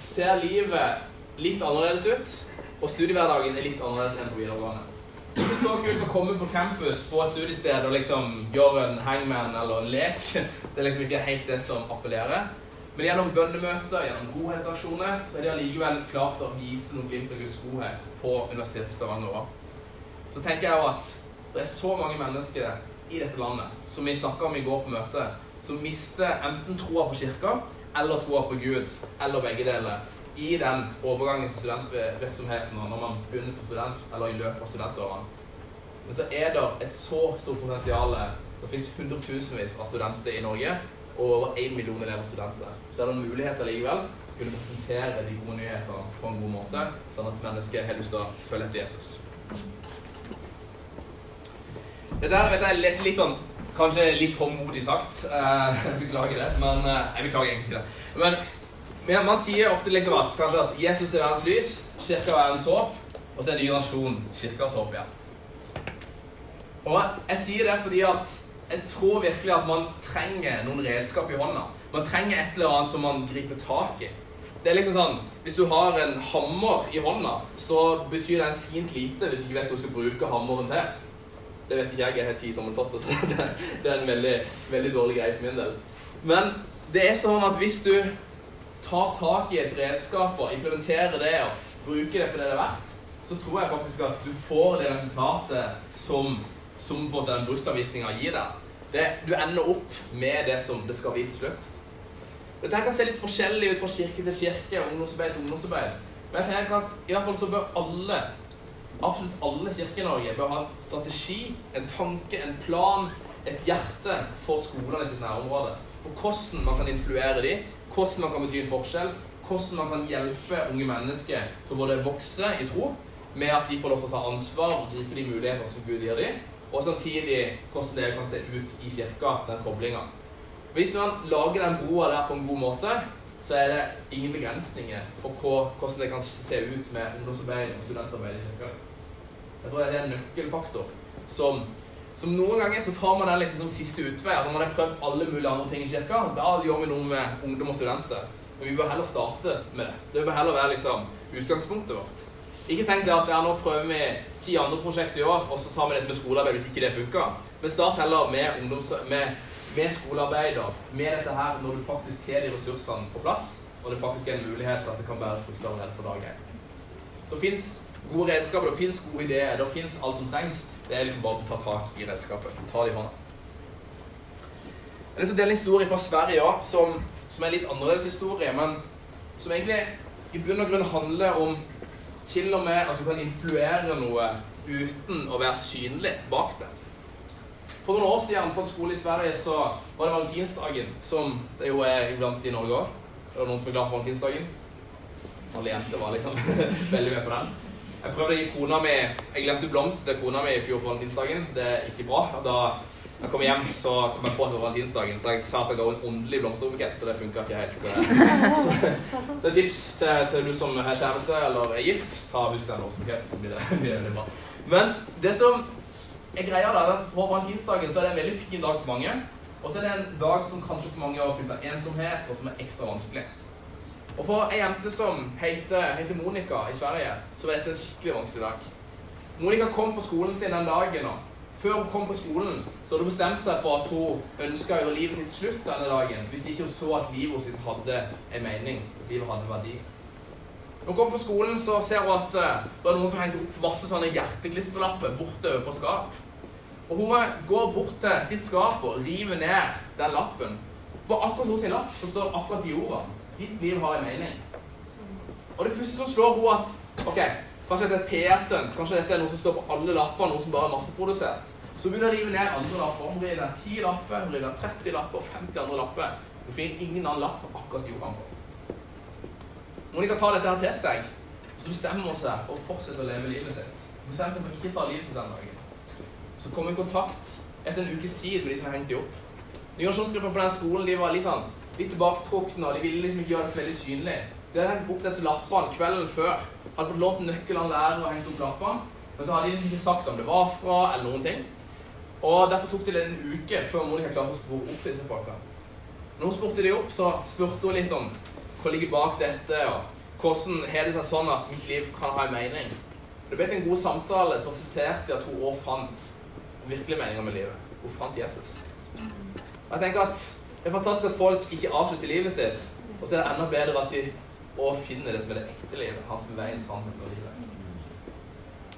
ser livet litt annerledes ut. Og studiehverdagen er litt annerledes enn på videregående. Det er så kult å komme på campus på et studiested og liksom gjøre en hangman eller en lek. Det er liksom ikke helt det som appellerer. Men gjennom bønnemøter, gjennom godhetsaksjoner, så er de allikevel klart å vise noen glimt av Guds godhet på Universitetet i Stavanger. Så tenker jeg jo at det er så mange mennesker i dette landet, som vi snakka om i går på møtet, som mister enten troa på kirka eller troa på Gud, eller begge deler, i den overgangen til studentvirksomheten når man begynner som student, eller i løpet av studentårene. Men så er det et så stort potensial. Det finnes hundretusenvis av studenter i Norge, og over én million elever studenter. Så er det en mulighet likevel å kunne presentere de gode nyhetene på en god måte, sånn at mennesker har lyst til å følge etter Jesus. Dette der, vet jeg leser litt sånn Kanskje litt håndmodig sagt. Uh, beklager det, men uh, Jeg beklager egentlig ikke det. Men men man sier ofte liksom at, kanskje at Jesus er verdens lys, kirka er verdens håp, og så er ny nasjon kirkas håp igjen. Og jeg sier det fordi at jeg tror virkelig at man trenger noen redskap i hånda. Man trenger et eller annet som man griper tak i. Det er liksom sånn, Hvis du har en hammer i hånda, så betyr det en fint lite hvis du ikke vet hvor du skal bruke hammeren til. Det vet ikke jeg. Jeg har ti tommeltotter, så det, det er en veldig, veldig dårlig greie for min del. Men det er sånn at hvis du tar tak i et redskap og implementerer det og bruker det for det det er verdt, så tror jeg faktisk at du får det resultatet som, som på den bruksanvisninga gir deg. Det, du ender opp med det som det skal bli til slutt. Dette kan se litt forskjellig ut fra kirke til kirke, ungdomsarbeid til ungdomsarbeid. Men jeg tenker at i hvert fall så bør alle, absolutt alle kirker bør ha en strategi, en tanke, en plan, et hjerte for skolene i sitt nærområde. For hvordan man kan influere dem, hvordan man kan bety en forskjell, hvordan man kan hjelpe unge mennesker til å både vokse i tro, med at de får lov til å ta ansvar og gripe de mulighetene som Gud gir dem, og samtidig hvordan det kan se ut i kirka, den koblinga. Hvis man lager den broa der på en god måte, så er det ingen begrensninger for hvordan det kan se ut med ungdomsarbeid og studentarbeid i kirka. Jeg tror det er en nøkkelfaktor som, som noen ganger så tar man den liksom som siste utvei. Når man har prøvd alle mulige andre ting i kirka, da gjør vi noe med ungdom og studenter. Men vi bør heller starte med det. Det bør heller være liksom utgangspunktet vårt. Ikke tenk det at ja, nå prøver vi ti andre prosjekter i år, og så tar vi dette med skolearbeid hvis ikke det funker. Men start heller med, med, med og med dette her når du faktisk har de ressursene på plass, og det faktisk er en mulighet til at det kan bære frukter allerede for dag én. Det fins gode redskaper, det fins gode ideer, det fins alt som trengs. Det er liksom bare å ta tak i redskapet. Ta det i hånda. Jeg har lyst til å dele en historie fra Sverige ja, som, som, er en litt annerledes historie, men som egentlig i bunn og grunn handler om til og med at du kan influere noe uten å være synlig bak det. For noen år siden på en skole i Sverige så var det valentinsdagen, som det jo er iblant i Norge òg. Er det noen som er glad for valentinsdagen? Alle jenter var liksom veldig med på den. Jeg prøvde å gi kona mi Jeg glemte blomster til kona mi i fjor på valentinsdagen. Det er ikke bra. Da jeg kom hjem, så kom jeg på at det var valentinsdagen, så jeg sa at jeg ga en åndelig blomsterbukett, så det funka ikke helt. Så det er tips til, til, du som har kjæreste eller er gift. Ta Husk den blomsterbuketten. Men det som er greia da, på valentinsdagen så er det en veldig fin dag for mange. Og så er det en dag som kanskje for mange har fylt av ensomhet, og som er ekstra vanskelig. Og for ei jente som heter, heter, Monica i Sverige, så var dette en skikkelig vanskelig dag. Monica kom på skolen sin den dagen. og Før hun kom på skolen, så hadde hun bestemt seg for at hun ønska å gjøre livet sitt slutt denne dagen hvis ikke hun så at livet sitt hadde en mening. at Livet hadde verdi. Når hun kom på skolen, så ser hun at uh, det var noen som hengte opp masse sånne hjerteklistrelapper borte på skap. Og hun går bort til sitt skap og river ned den lappen. På akkurat hos sin lapp så står det akkurat de ordene. Ditt liv har en mening. Og det første som slår henne at ok, kanskje dette er PR-stunt, kanskje dette er noe som står på alle lapper, noe som bare er masseprodusert. Så begynner hun å rive ned andre lapper. Hun river ned 10 lapper, hun river ned 30 lapper og 50 andre lapper. Hun finner ingen annen lapp på akkurat jorden på. Monica tar dette her til seg, så bestemmer hun seg for å fortsette å leve livet sitt. Hun bestemmer seg for ikke ta livet sitt den dagen. Så kommer hun i kontakt etter en ukes tid med de som har hengt dem opp. Nyasjonsgruppen på den skolen de var litt sånn litt tilbaketrukne, og de ville liksom ikke gjøre det så veldig synlig. Så jeg hengt opp disse lappene kvelden før. Hadde fått lånt nøkkelen av læreren og hengt opp lappene. Men så hadde de liksom ikke sagt om det var fra, eller noen ting. Og derfor tok det en uke før Monica klarte å spore opp disse folka. Når hun spurte de opp, så spurte hun litt om hva ligger bak dette, og hvordan har det seg sånn at mitt liv kan ha en mening. Det ble en god samtale som resulterte i at hun òg fant virkelig meninga med livet. Hun fant Jesus. Og jeg tenker at det er fantastisk at folk ikke avslutter livet sitt. Og så er det enda bedre at de òg finner det som er det ekte livet. Han som veien, sammen med livet.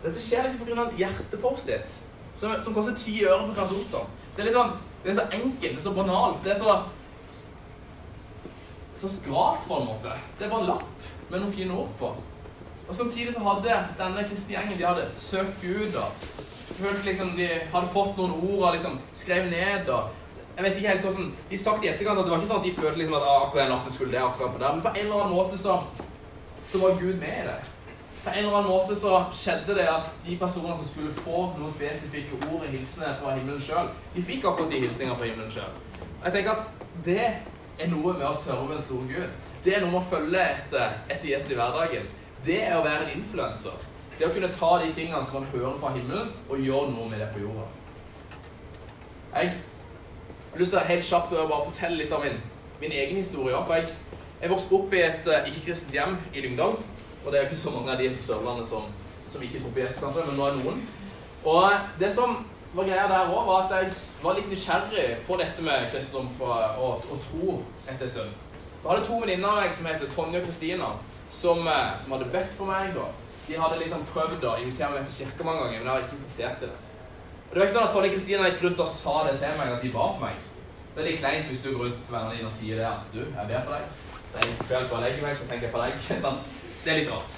Dette skjer liksom pga. en hjertepost-it som, som, koster ti øre på Claes Olsson. Det er liksom, det er så enkelt, det er så banalt. Det er så så skralt på en måte. Det er bare en lapp med noen fine ord på. Og Samtidig så hadde denne kristne gjengen de hadde søkt Gud og følt liksom de hadde fått noen ord og liksom skrevet ned. og jeg vet ikke helt hvordan De sagt i etterkant at det var ikke sånn at de følte liksom at ah, akkurat den lappen skulle det, akkurat på der. Men på en eller annen måte så, så var Gud med i det. På en eller annen måte så skjedde det at de personene som skulle få noen spesifikke ord i hilsener fra himmelen sjøl, de fikk akkurat de hilsningene fra himmelen sjøl. Jeg tenker at det er noe med å serve en stor Gud. Det er noe med å følge etter, etter Jesus i hverdagen. Det er å være en influenser. Det å kunne ta de tingene som man hører fra himmelen, og gjøre noe med det på jorda. Jeg jeg har lyst til å helt kjapt bare fortelle litt av min, min egen historie. For jeg, jeg vokste opp i et uh, ikke-kristent hjem i Lyngdal. Og det er jo ikke så mange av de på Sørlandet som, som ikke tror på Jesus, kanskje, men nå er noen. Og det som var greia der òg, var at jeg var litt nysgjerrig på dette med kristendom og, og tro etter stund. Jeg hadde to venninner av meg som heter Tonje og Kristina, som, eh, som, hadde bedt for meg. da. De hadde liksom prøvd å invitere meg til kirke mange ganger, men jeg var ikke interessert i det. Og det var ikke sånn at Tonje Kristina gikk rundt og sa det til meg, at de ba for meg. Det er litt kleint hvis du går rundt til vennene dine og sier det at du, jeg ber for deg. Det er litt kveld før jeg legger meg, så tenker jeg på deg. det er litt rart.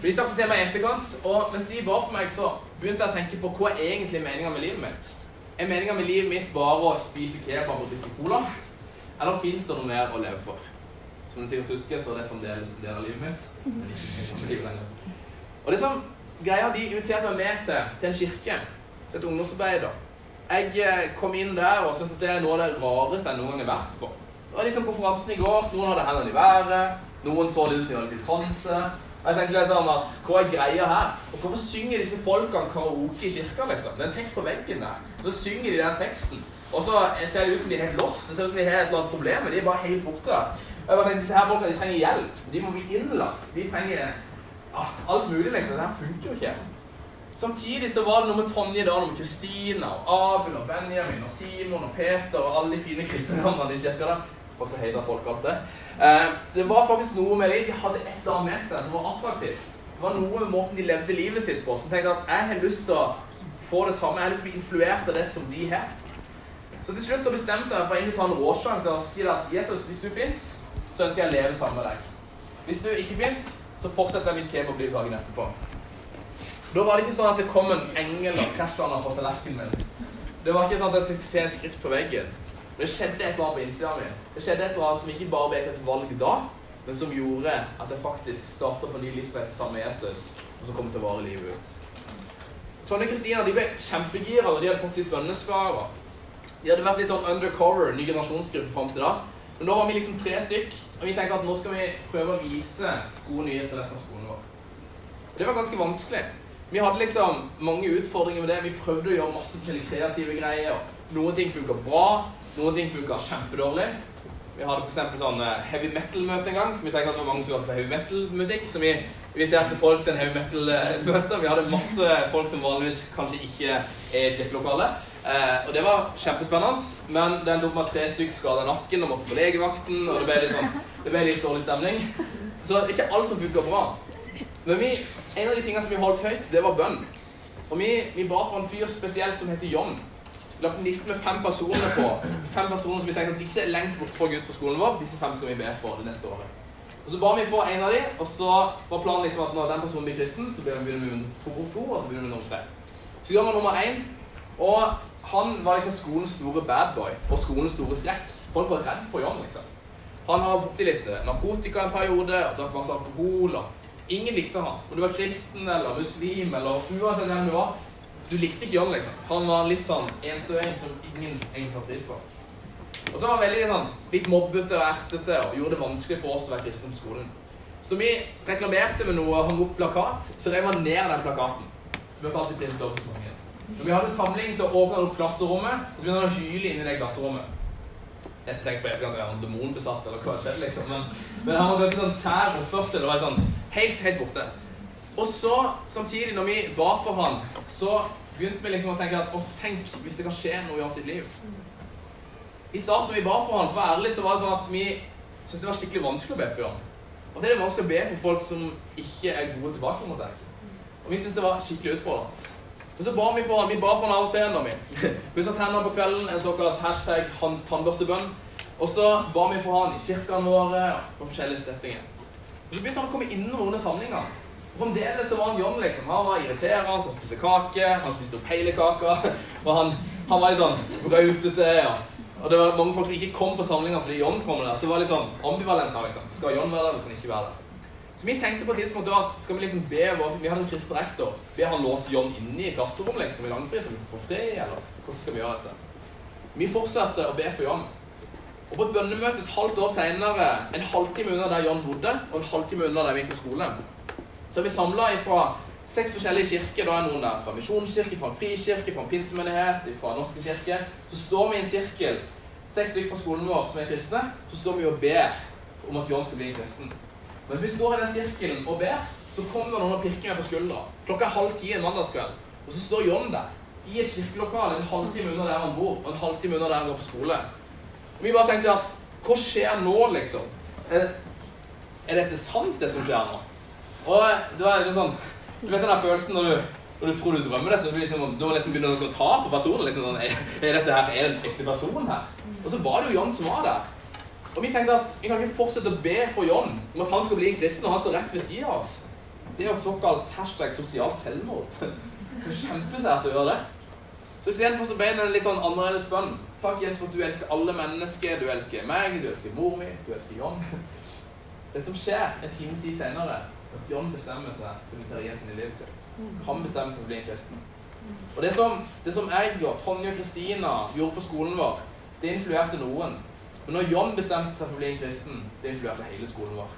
For De snakket til meg i etterkant, og mens de ba for meg, så begynte jeg å tenke på hva er egentlig meninga med livet mitt. Er meninga med livet mitt bare å spise kebab og drikke cola? Eller fins det noe mer å leve for? Som du sikkert husker, så er det fremdeles en del av livet mitt. Men ikke livet lenger. Og det som greia, De inviterte meg med til, til en kirke, et ungdomsarbeid. da. Jeg eh, kom inn der og syntes at det er noe av det rareste jeg noen gang har vært på. Det var liksom konferansen i går. Noen hadde hendene i været. Noen så det ut som de hadde litt transe. Jeg tenkte liksom at, Hva er greia her? Og Hvorfor synger disse folkene karaoke i kirka? liksom? Det er en tekst på veggen der. Så synger de den teksten. Og så ser det ut som de er helt lost. Det ser ut som de har et eller annet problem. De er bare helt borte. der. Og jeg bare tenkte, Disse her folkene trenger hjelp. De må bli innlagt. De trenger ah, alt mulig, liksom. Det her funker jo ikke. Samtidig så var det noe med Tonje da, noe med Kristina og Abel og Benjamin og Simon og Peter og alle de fine kristne navnene i kirka. Folk heter folk alt det. Eh, det var faktisk noe med dem. De hadde et eller annet med seg som var attraktivt. Det var noe med måten de levde livet sitt på, som tenkte at jeg har lyst til å få det samme. Jeg har lyst til å bli influert av det som de har. Så til slutt så bestemte jeg for å ta en råsjanse og si at Jesus, hvis du fins, så ønsker jeg å leve sammen med deg. Hvis du ikke fins, så fortsetter jeg mitt kebab dagen etterpå. Da var det ikke sånn at det kom en engel og krasja på tallerkenen min. Det var ikke sånn at jeg skulle se en skrift på veggen. Det skjedde et eller annet på innsida mi. Det skjedde et eller annet som ikke bare ble et valg da, men som gjorde at jeg faktisk starta på en ny livsreise sammen med Jesus, og som kom til å vare livet ut. Tonje Kristina de ble kjempegira da de hadde fått sitt bønnesvar. De hadde vært litt sånn undercover, ny generasjonsgruppe fram til da. Men da var vi liksom tre stykk, og vi tenkte at nå skal vi prøve å vise gode nyheter til resten av skolen vår. Det var ganske vanskelig. Vi hadde liksom mange utfordringer med det. Vi prøvde å gjøre masse kreative greier. Noen ting funka bra, noen ting funka kjempedårlig. Vi hadde f.eks. sånn eh, heavy metal-møte en gang. for Vi tenker at det var mange som hørte på heavy metal-musikk. Så vi inviterte folk til en heavy metal-møte. Vi hadde masse folk som vanligvis kanskje ikke er i kirkelokalet. Eh, og det var kjempespennende, men det endte opp med at tre stykker skada nakken og måtte på legevakten. Og det ble litt, sånn, det ble litt dårlig stemning. Så ikke alt som funka bra. Men vi, en av de tingene som vi holdt høyt, det var bønn. Og vi, vi ba for en fyr spesielt som heter John. Vi lagde en liste med fem personer på. Fem personer som vi tenkte at disse er lengst bort fra Gud på skolen vår. Disse fem skal vi be for det neste året. Og Så ba vi for en av dem, og så var planen liksom at når den personen blir kristen, så begynner vi med to og to, og så begynner vi med nummer tre. Så gjør vi nummer én, og han var liksom skolens store badboy og skolens store skrekk. Folk var redd for John, liksom. Han har borti litt narkotika en periode, og drakk masse alkohol. og Ingen likte han. Om du var kristen eller muslim eller uansett hvem du var. Du likte ikke John, liksom. Han var litt sånn enstøing som ingen egentlig satte pris på. Og så var han veldig sånn, litt mobbete og ertete og gjorde det vanskelig for oss å være kristne på skolen. Så vi reklamerte med noe og hang opp plakat, så rev han ned den plakaten. Så vi alltid blinde mange. Når vi hadde samling, så åpna han opp klasserommet, og så begynte han å hyle inn i det klasserommet. Jeg tenkte på etterkant gang han var demonbesatt, eller hva skjedde, liksom. Men, men han var ganske sånn sær oppførsel. Det var sånn helt, helt borte. Og så, samtidig, når vi ba for han, så begynte vi liksom å tenke at åh, tenk hvis det kan skje noe i hans liv. I starten når vi ba for han, for ærlig, så var det sånn at vi syntes det var skikkelig vanskelig å be for han. Og det er det vanskelig å be for folk som ikke er gode tilbake mot deg. Og vi syntes det var skikkelig utfordrende. Men så ba vi for han, vi ba for han av og til ennå, vi pussa tennene på kvelden, en såkalt hashtag tannbørstebønn. Og så ba vi for han i kirkene våre på forskjellige settinger. Og så begynte han å komme innom av samlingene. Fremdeles så var han John, liksom. Han var irriterende, han spiste kake, han spiste opp hele kaka. Og han, han var litt sånn brautete. Ja. Og det var mange folk som ikke kom på samlinga fordi John kom der. Så det var litt sånn ambivalent. liksom. Skal John være der, eller skal han ikke være der? Så vi tenkte på et tidspunkt da at skal vi liksom be vår, Vi hadde en kristen rektor. Be han låse John inne i klasserommet liksom, i langfri, så vi får fred, eller hvordan skal vi gjøre dette? Vi fortsatte å be for John. Og på et bønnemøte et halvt år senere, en halvtime unna der John bodde, og en halvtime unna der vi gikk på skole, så er vi samla ifra seks forskjellige kirker. Da er noen der fra misjonskirke, fra en frikirke, fra en pinsemenighet, fra Norsk kirke. Så står vi i en sirkel, seks stykker fra skolen vår som er kristne, så står vi og ber om at John skal bli en kristen. Mens vi står i den sirkelen og ber, så kommer noen og pirker meg på skuldra. Klokka er halv ti en mandagskveld, og så står John der i et kirkelokale en halvtime unna der han bor, og en halvtime unna der han går på skole. Og vi bare tenkte at hva skjer nå, liksom? Er, dette sant, det som skjer nå? Og det var litt sånn Du vet den der følelsen når du, når du tror du drømmer det, så du, liksom, du må liksom begynne å ta på personen. liksom sånn, er, er, dette her, er det en ekte person her? Og så var det jo John som var der. Og vi tenkte at vi kan ikke fortsette å be for John om at han skal bli en kristen, og han står rett ved siden av oss. Det er jo såkalt hashtag sosialt selvmord. Det er kjempesært å gjøre det. Så istedenfor så ble det en litt sånn annerledes bønn. Takk, Jesus, for at du elsker alle mennesker. Du elsker meg, du elsker mor mi, du elsker John. Det som skjer en times tid senere, at John bestemmer seg for å invitere Jesus i livet sitt. Han bestemmer seg for å bli en kristen. Og det som, det som jeg og Tonje og Kristina gjorde på skolen vår, det influerte noen. Men når John bestemte seg for å bli en kristen, det influerte hele skolen vår.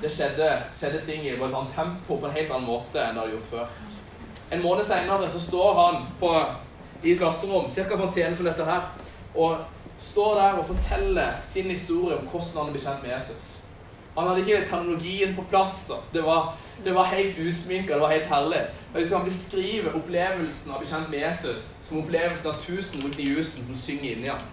Det skjedde, skjedde ting i et annet tempo på en helt annen måte enn det hadde gjort før. En måned seinere så står han på, i et klasserom, ca. på en scene som dette her, og står der og forteller sin historie om hvordan han ble kjent med Jesus. Han hadde ikke teknologien på plass. Det var, det var helt usminka, det var helt herlig. Og jeg skal beskrive opplevelsen av å bli kjent med Jesus som opplevelsen av tusen rundt i husen som synger inni han.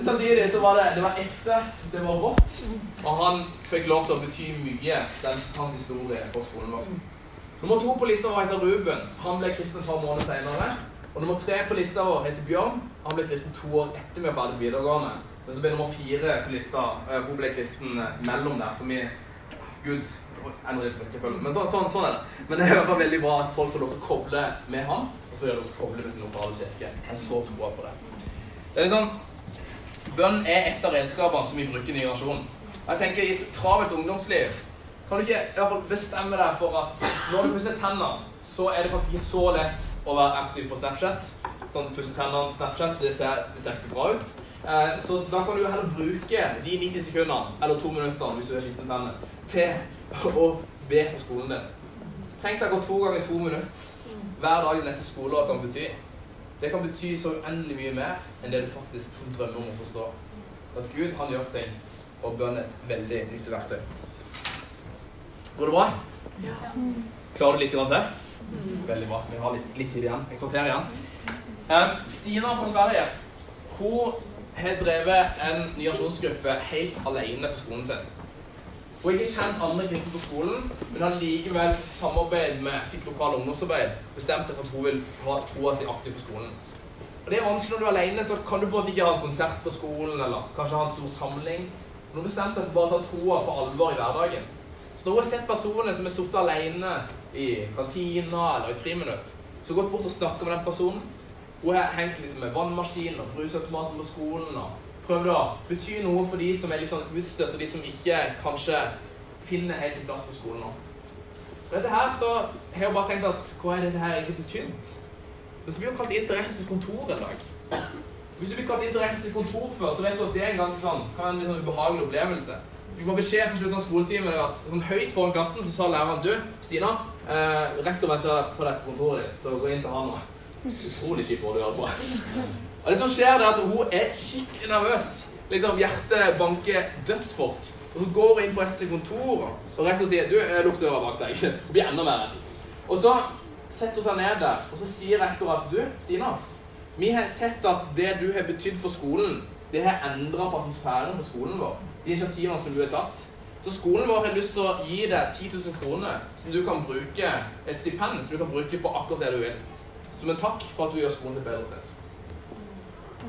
Samtidig så var det, det var ekte, det var rått, og han fikk lov til å bety mye, den, hans historie, for skolen vår. Nummer to på lista vår heter Ruben. Han ble kristen et par måneder senere. Og nummer tre på lista vår heter Bjørn. Han ble kristen to år etter vi var ferdig videregående. Men så ble nummer fire på lista uh, Hun ble kristen uh, mellom der, som i Gud ender litt rekkefølge. Men så, sånn, sånn er det. Men det er veldig bra at folk får lov til å koble med han, og så gjør de koble med sin lokale kirke. Jeg så troa på det. Det er liksom Bønn er et av redskapene som vi bruker i generasjonen. Jeg tenker I et travelt ungdomsliv kan du ikke i hvert fall bestemme deg for at når du pusser tennene, så er det faktisk ikke så lett å være aktiv på Snapchat. Sånn pusse tennene, Snapchat, det ser, det ser ikke så bra ut. Eh, så da kan du heller bruke de 90 sekundene, eller to minutter hvis du har skitne tenner, til å be for skolen din. Tenk deg å gå to ganger to minutter hver dag i neste skoleår kan bety. Det kan bety så uendelig mye mer enn det du faktisk drømmer om å forstå. At Gud, han gjør ting, og bønn er et veldig nyttig verktøy. Går det bra? Ja. Klarer du litt til? Veldig bra. Vi har litt, litt tid igjen. Et kvarter igjen. Um, Stina fra Sverige hun har drevet en nyasjonsgruppe helt alene på skolen sin. Hun har ikke kjent andre kristne på skolen, men har likevel samarbeid med sitt lokale ungdomsarbeid bestemt seg for at hun vil ha troa si aktiv på skolen. Og Det er vanskelig når du er alene, så kan du måte ikke ha en konsert på skolen eller kanskje ha en stor samling. Men hun bestemte seg for bare å ta troa på alvor i hverdagen. Så når hun har sett personer som har sittet alene i kantina eller i friminutt, så gått bort og snakka med den personen. Hun har hengt liksom med vannmaskinen og brusautomaten på skolen og prøvd å bety noe for de som er litt sånn utstøtt, og de som ikke kanskje finner helt sin plass på skolen nå. Dette her så har jeg bare tenkt at hva er dette her egentlig betydd? Men så blir hun kalt inn til rettens kontor en dag. Hvis du blir kalt inn til rettens kontor før, så vet du at det er en ganske sånn, kan en litt sånn ubehagelig opplevelse fikk bare beskjed på slutten av skoletimen at sånn høyt foran klassen så sa læreren du, Stina, eh, rektor venter på deg på kontoret ditt, så gå inn til han nå. Utrolig kjipt å gjøre på. Og det som skjer, er at hun er skikkelig nervøs. Liksom, Hjertet banker dødsfort. Og så går hun inn på rektors kontor, og rektor sier du, lukk døra bak deg. Hun blir enda mer redd. Og så setter hun seg ned der, og så sier rektor at du, Stina, vi har sett at det du har betydd for skolen, det har endra på atmosfæren på skolen vår de initiativene som du har tatt. Så skolen vår har lyst til å gi deg 10 000 kroner som du kan bruke et stipend som du kan bruke på akkurat det du vil. Som en takk for at du gjør skolen til et bedre sted.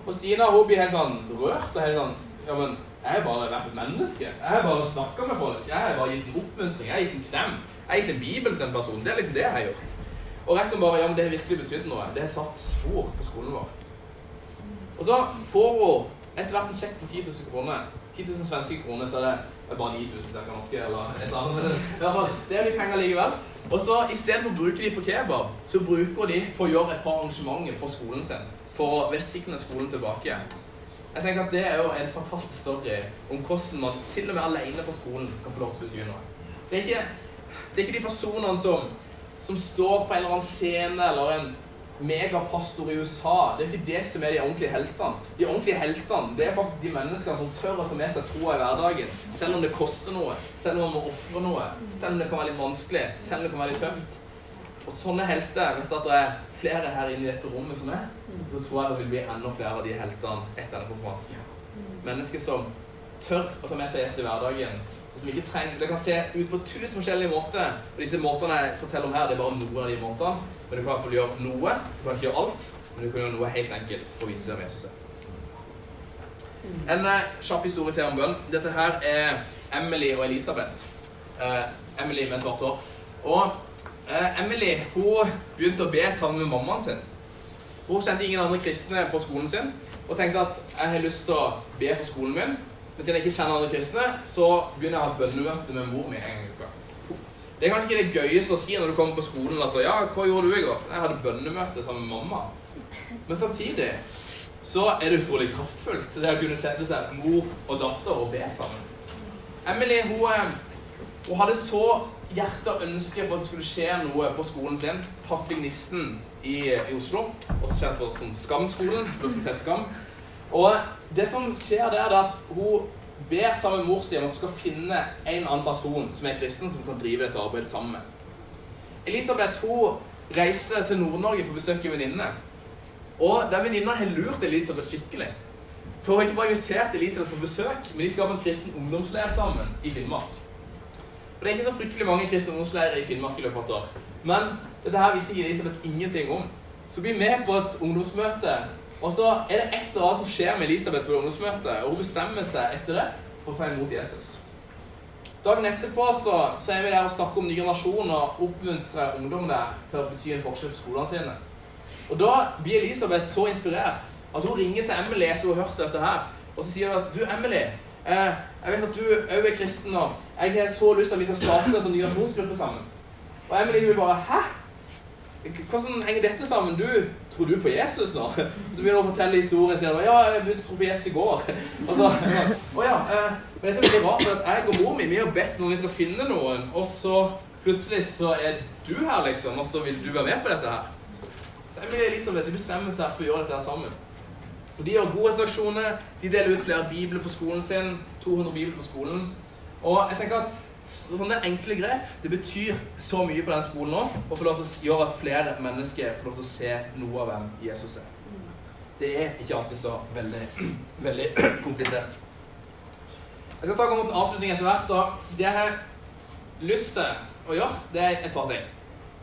Og Stina hun blir helt sånn rørt og helt sånn Ja, men jeg har bare vært et menneske. Jeg har bare snakka med folk. Jeg har bare gitt en oppmuntring. Jeg har gitt en klem. Jeg har gitt en bibel til en person. Det er liksom det jeg har gjort. Og rektoren bare Ja, men det har virkelig betydd noe. Det har satt spor på skolen vår. Og så får hun etter hvert en sjekk på 10 000 kroner 10 000 svenske kroner, så er det bare 9000 cirka norske, eller et eller annet. I hvert fall, det er litt penger likevel. Og så istedenfor å bruke de på kebab, så bruker de på å gjøre et par arrangementer på skolen sin for å velsigne skolen tilbake. Jeg tenker at Det er jo en fantastisk story om hvordan man til og med alene på skolen kan få lov til å bety noe. Det er ikke, det er ikke de personene som, som står på en eller annen scene eller en megapastor i USA. Det er ikke det som er de ordentlige heltene. De ordentlige heltene det er faktisk de menneskene som tør å ta med seg troa i hverdagen. Selv om det koster noe, selv om man må ofre noe, selv om det kan være litt vanskelig, selv om det kan være litt tøft. Og sånne helter vet du at det er flere her inne i dette rommet som er. så tror jeg det vil bli enda flere av de heltene etter denne konferansen. Mennesker som tør å ta med seg Jesus i hverdagen. Og som ikke trenger, Det kan se ut på tusen forskjellige måter. Og disse måtene jeg forteller om her, det er bare noen av de måtene. Men du kan i hvert fall gjøre noe. Du kan ikke gjøre alt, men du kan gjøre noe helt enkelt for å vise hvem Jesus er. En uh, kjapp historie til om bønn. Dette her er Emily og Elisabeth. Eh, Emily med svart hår. Og uh, Emily hun begynte å be sammen med mammaen sin. Hun kjente ingen andre kristne på skolen sin og tenkte at jeg har lyst til å be for skolen min Men siden jeg ikke kjenner andre kristne, så begynner jeg å ha bønnemøte med mor mi en gang i uka. Det er kanskje ikke det gøyeste å si når du kommer på skolen og sier 'Ja, hva gjorde du i går?' Jeg hadde bønnemøte sammen med mamma. Men samtidig så er det utrolig kraftfullt det å kunne sette seg mor og datter og be sammen. Emily hun, eh, hun hadde så hjerte og ønske for at det skulle skje noe på skolen sin. Hartvignisten i, i Oslo, også kjent for som Skamskolen. Skam. Og det som skjer der, er at hun ber sammen med mor si om at hun skal finne en annen person som er kristen, som kan drive dette arbeidet sammen med. Elisabeth hun reiser til Nord-Norge for å besøke en venninne. Og den venninna har lurt Elisabeth skikkelig. For hun har ikke bare invitert Elisabeth på besøk, men de skal ha en kristen ungdomsleir sammen i Finnmark. Og Det er ikke så fryktelig mange kristne ungdomsleirer i Finnmark i løpet av et år. Men dette her visste ikke Elisabeth ingenting om. Så blir vi med på et ungdomsmøte, og så er det et eller annet som skjer med Elisabeth på ungdomsmøtet, og hun bestemmer seg etter det for å ta imot Jesus. Dagen etterpå så, så er vi der og snakker om ny generasjon og oppmuntrer ungdom der til å bety en forskjell på skolene sine. Og da blir Elisabeth så inspirert at hun ringer til Emily etter hun har hørt dette her, og så sier hun at du, Emily, eh, jeg vet at du òg er kristen, og jeg har så lyst til at vi skal starte en sånn nyasjonsgruppe sammen. Og Emily vil bare Hæ? Hvordan henger dette sammen? Du, Tror du på Jesus nå? Så begynner hun å fortelle historien sin. Ja, jeg begynte å tro på Jesus i går. Og så, å ja, eh, men dette er veldig rart, for at jeg og mor mi vi har bedt noen vi skal finne noen, og så plutselig så er du her, liksom, og så vil du være med på dette her. Så Elisabeth de bestemmer seg for å gjøre dette her sammen. Og De gjør godhetsaksjoner, de deler ut flere bibler på skolen sin. 200 bibler på skolen. Og jeg tenker at sånne enkle grep det betyr så mye på den skolen nå. Og får lov til å gjøre at flere mennesker får lov til å se noe av hvem Jesus er. Det er ikke alltid så veldig, veldig komplisert. Jeg skal ta mot en avslutning etter hvert. og Det jeg har lyst til å gjøre, det er et par ting.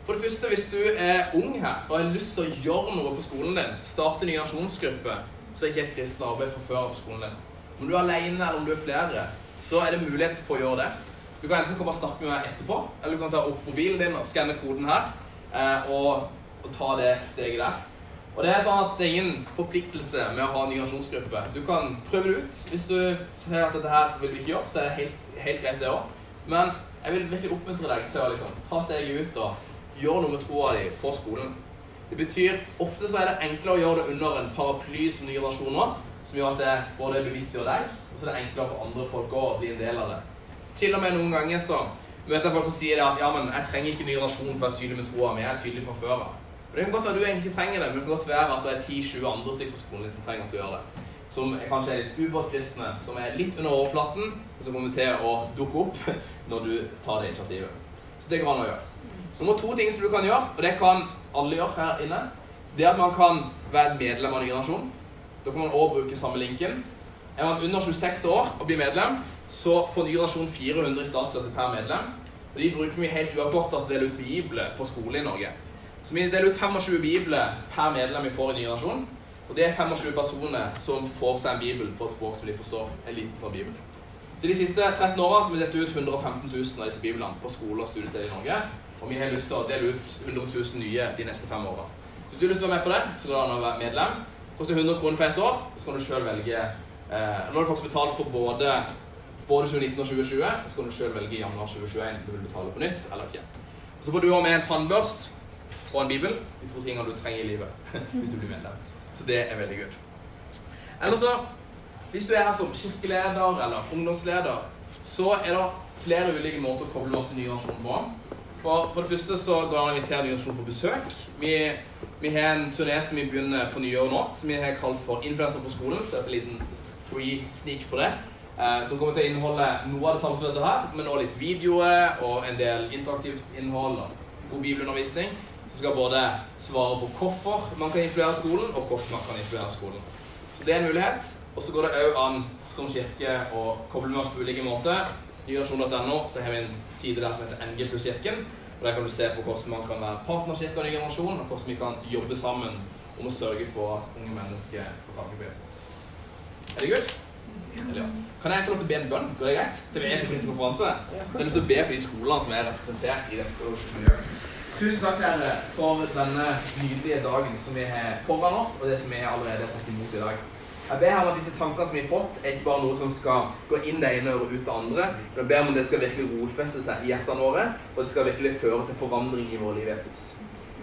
For det første, hvis du er ung her og har lyst til å gjøre noe på skolen din, starte en generasjonsgruppe, så er ikke et kristent arbeid fra før på skolen din. Om du er alene eller om du er flere, så er det mulighet for å gjøre det. Du kan enten komme og snakke med meg etterpå, eller du kan ta opp mobilen din og skanne koden her eh, og, og, ta det steget der. Og Det er sånn at det er ingen forpliktelse med å ha en generasjonsgruppe. Du kan prøve det ut. Hvis du ser at dette her vil du ikke gjøre, så er det helt, helt greit, det òg. Men jeg vil virkelig oppmuntre deg til å liksom, ta steget ut og gjøre noe med troa di på skolen. Det betyr Ofte så er det enklere å gjøre det under en paraply som ny nasjoner, som gjør at det både er bevisst bevisstgjør deg, og så er det enklere for andre folk å bli en del av det. Til og med noen ganger så møter jeg folk som sier det at ja, men jeg trenger ikke ny rasjon for å være tydelig med troa mi. Jeg er tydelig fra før av. Det kan godt være at du egentlig ikke trenger det, men det kan godt være at det er 10-20 andre stykker på skolen som trenger at du gjør det. Som kanskje er litt ubåtkristne, som er litt under overflaten, og som kommer til å dukke opp når du tar det initiativet. Så det går an å gjøre. Nummer to ting som du kan gjøre, og det kan alle gjør her inne, det er at man kan være medlem av Ny generasjon. Da kan man òg bruke samme linken. Er man under 26 år og blir medlem, så får Ny generasjon 400 i statsstøtte per medlem. Og de bruker vi helt uavkortet til å dele ut bibler på skole i Norge. Så vi deler ut 25 bibler per medlem vi får i Ny generasjon. Og det er 25 personer som får seg en bibel på et språk som de forstår. En liten sånn bibel. Så De siste 13 årene har vi delt ut 115 000 av disse biblene på skoler og studiesteder i Norge. Og vi har lyst til å dele ut 100 000 nye de neste fem årene. Hvis du har lyst til å være med på det, så går det være medlem. Koster 100 kroner for ett år. Så kan du sjøl velge eh, Nå har du faktisk betalt for både både 2019 og 2020. Så kan du sjøl velge i januar 2021 om du vil betale på nytt eller ikke. Så får du òg med en tannbørst og en bibel. De to tingene du trenger i livet hvis du blir medlem. Så det er veldig good. Eller så, hvis du er her som kirkeleder eller ungdomsleder, så er det flere ulike måter å koble oss til ny generasjon på. For, for, det første så går det an å invitere ny generasjon på besøk. Vi, vi, har en turné som vi begynner på nyåret nå, som vi har kalt for Influenser på skolen. Så det er en liten free sneak på det. Eh, som kommer til å inneholde noe av det samme som dette her, men også litt videoer og en del interaktivt innhold og god bibelundervisning. Som skal både svare på hvorfor man kan influere skolen, og hvordan man kan influere skolen. Så det er en mulighet. Og så går det òg an som kirke å koble med oss på ulike måter. Nygenerasjon.no så har vi en side der som heter NG pluss Kirken. Og Der kan du se på hvordan man kan være partnerkirke av ny generasjon, og hvordan vi kan jobbe sammen om å sørge for at unge mennesker får tak i Jesus. Er det good? Eller, ja. Kan jeg få lov til å be en bønn? Går det greit? Til vi er på kristen konferanse? Så jeg har lyst til å be for de skolene som er representert i dette. Tusen takk Herre, for denne nydelige dagen som vi har foran oss, og det som vi allerede har tatt imot i dag. Jeg ber her om at disse tankene som vi har fått, er ikke bare noe som skal gå inn det ene og ut det andre. Men jeg ber om at det skal virkelig rotfeste seg i hjertene våre, og det skal virkelig føre til forandring i vår liv, Jesus.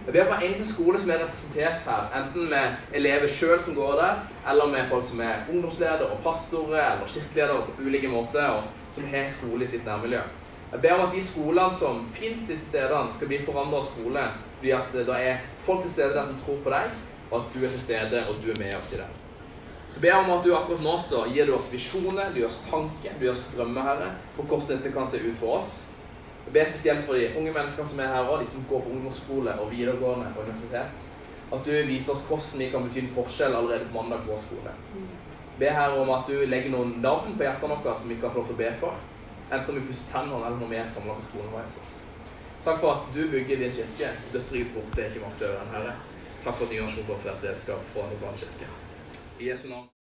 Jeg ber for eneste skole som er representert her, enten med elever sjøl som går der, eller med folk som er ungdomsledere og pastorer eller kirkeledere på ulike måter, og som har skole i sitt nærmiljø. Jeg ber om at de skolene som finnes disse stedene, skal bli forandra skole, fordi at det er folk til stede der som tror på deg, og at du er til stede, og du er med oss i det. Så ber jeg om at du akkurat nå så gir du oss visjoner, du gir oss tanker, du gir oss drømmer, Herre, for hvordan dette kan se ut for oss. Jeg ber spesielt for de unge menneskene som er her òg, de som går på ungdomsskole og videregående og universitet. At du viser oss hvordan vi kan bety en forskjell allerede på mandag på vår skole. Be her om at du legger noen navn på hjertene våre som vi kan få lov til å be for. Enten om vi pusser tennene eller når vi er samla på skolen vår. Jesus. Takk for at du bygger din kirke. Døtrikets borte er ikke makt over den, Herre. Takk for at Nasjon får dette redskap for en lokal kirke. I Jesu navn.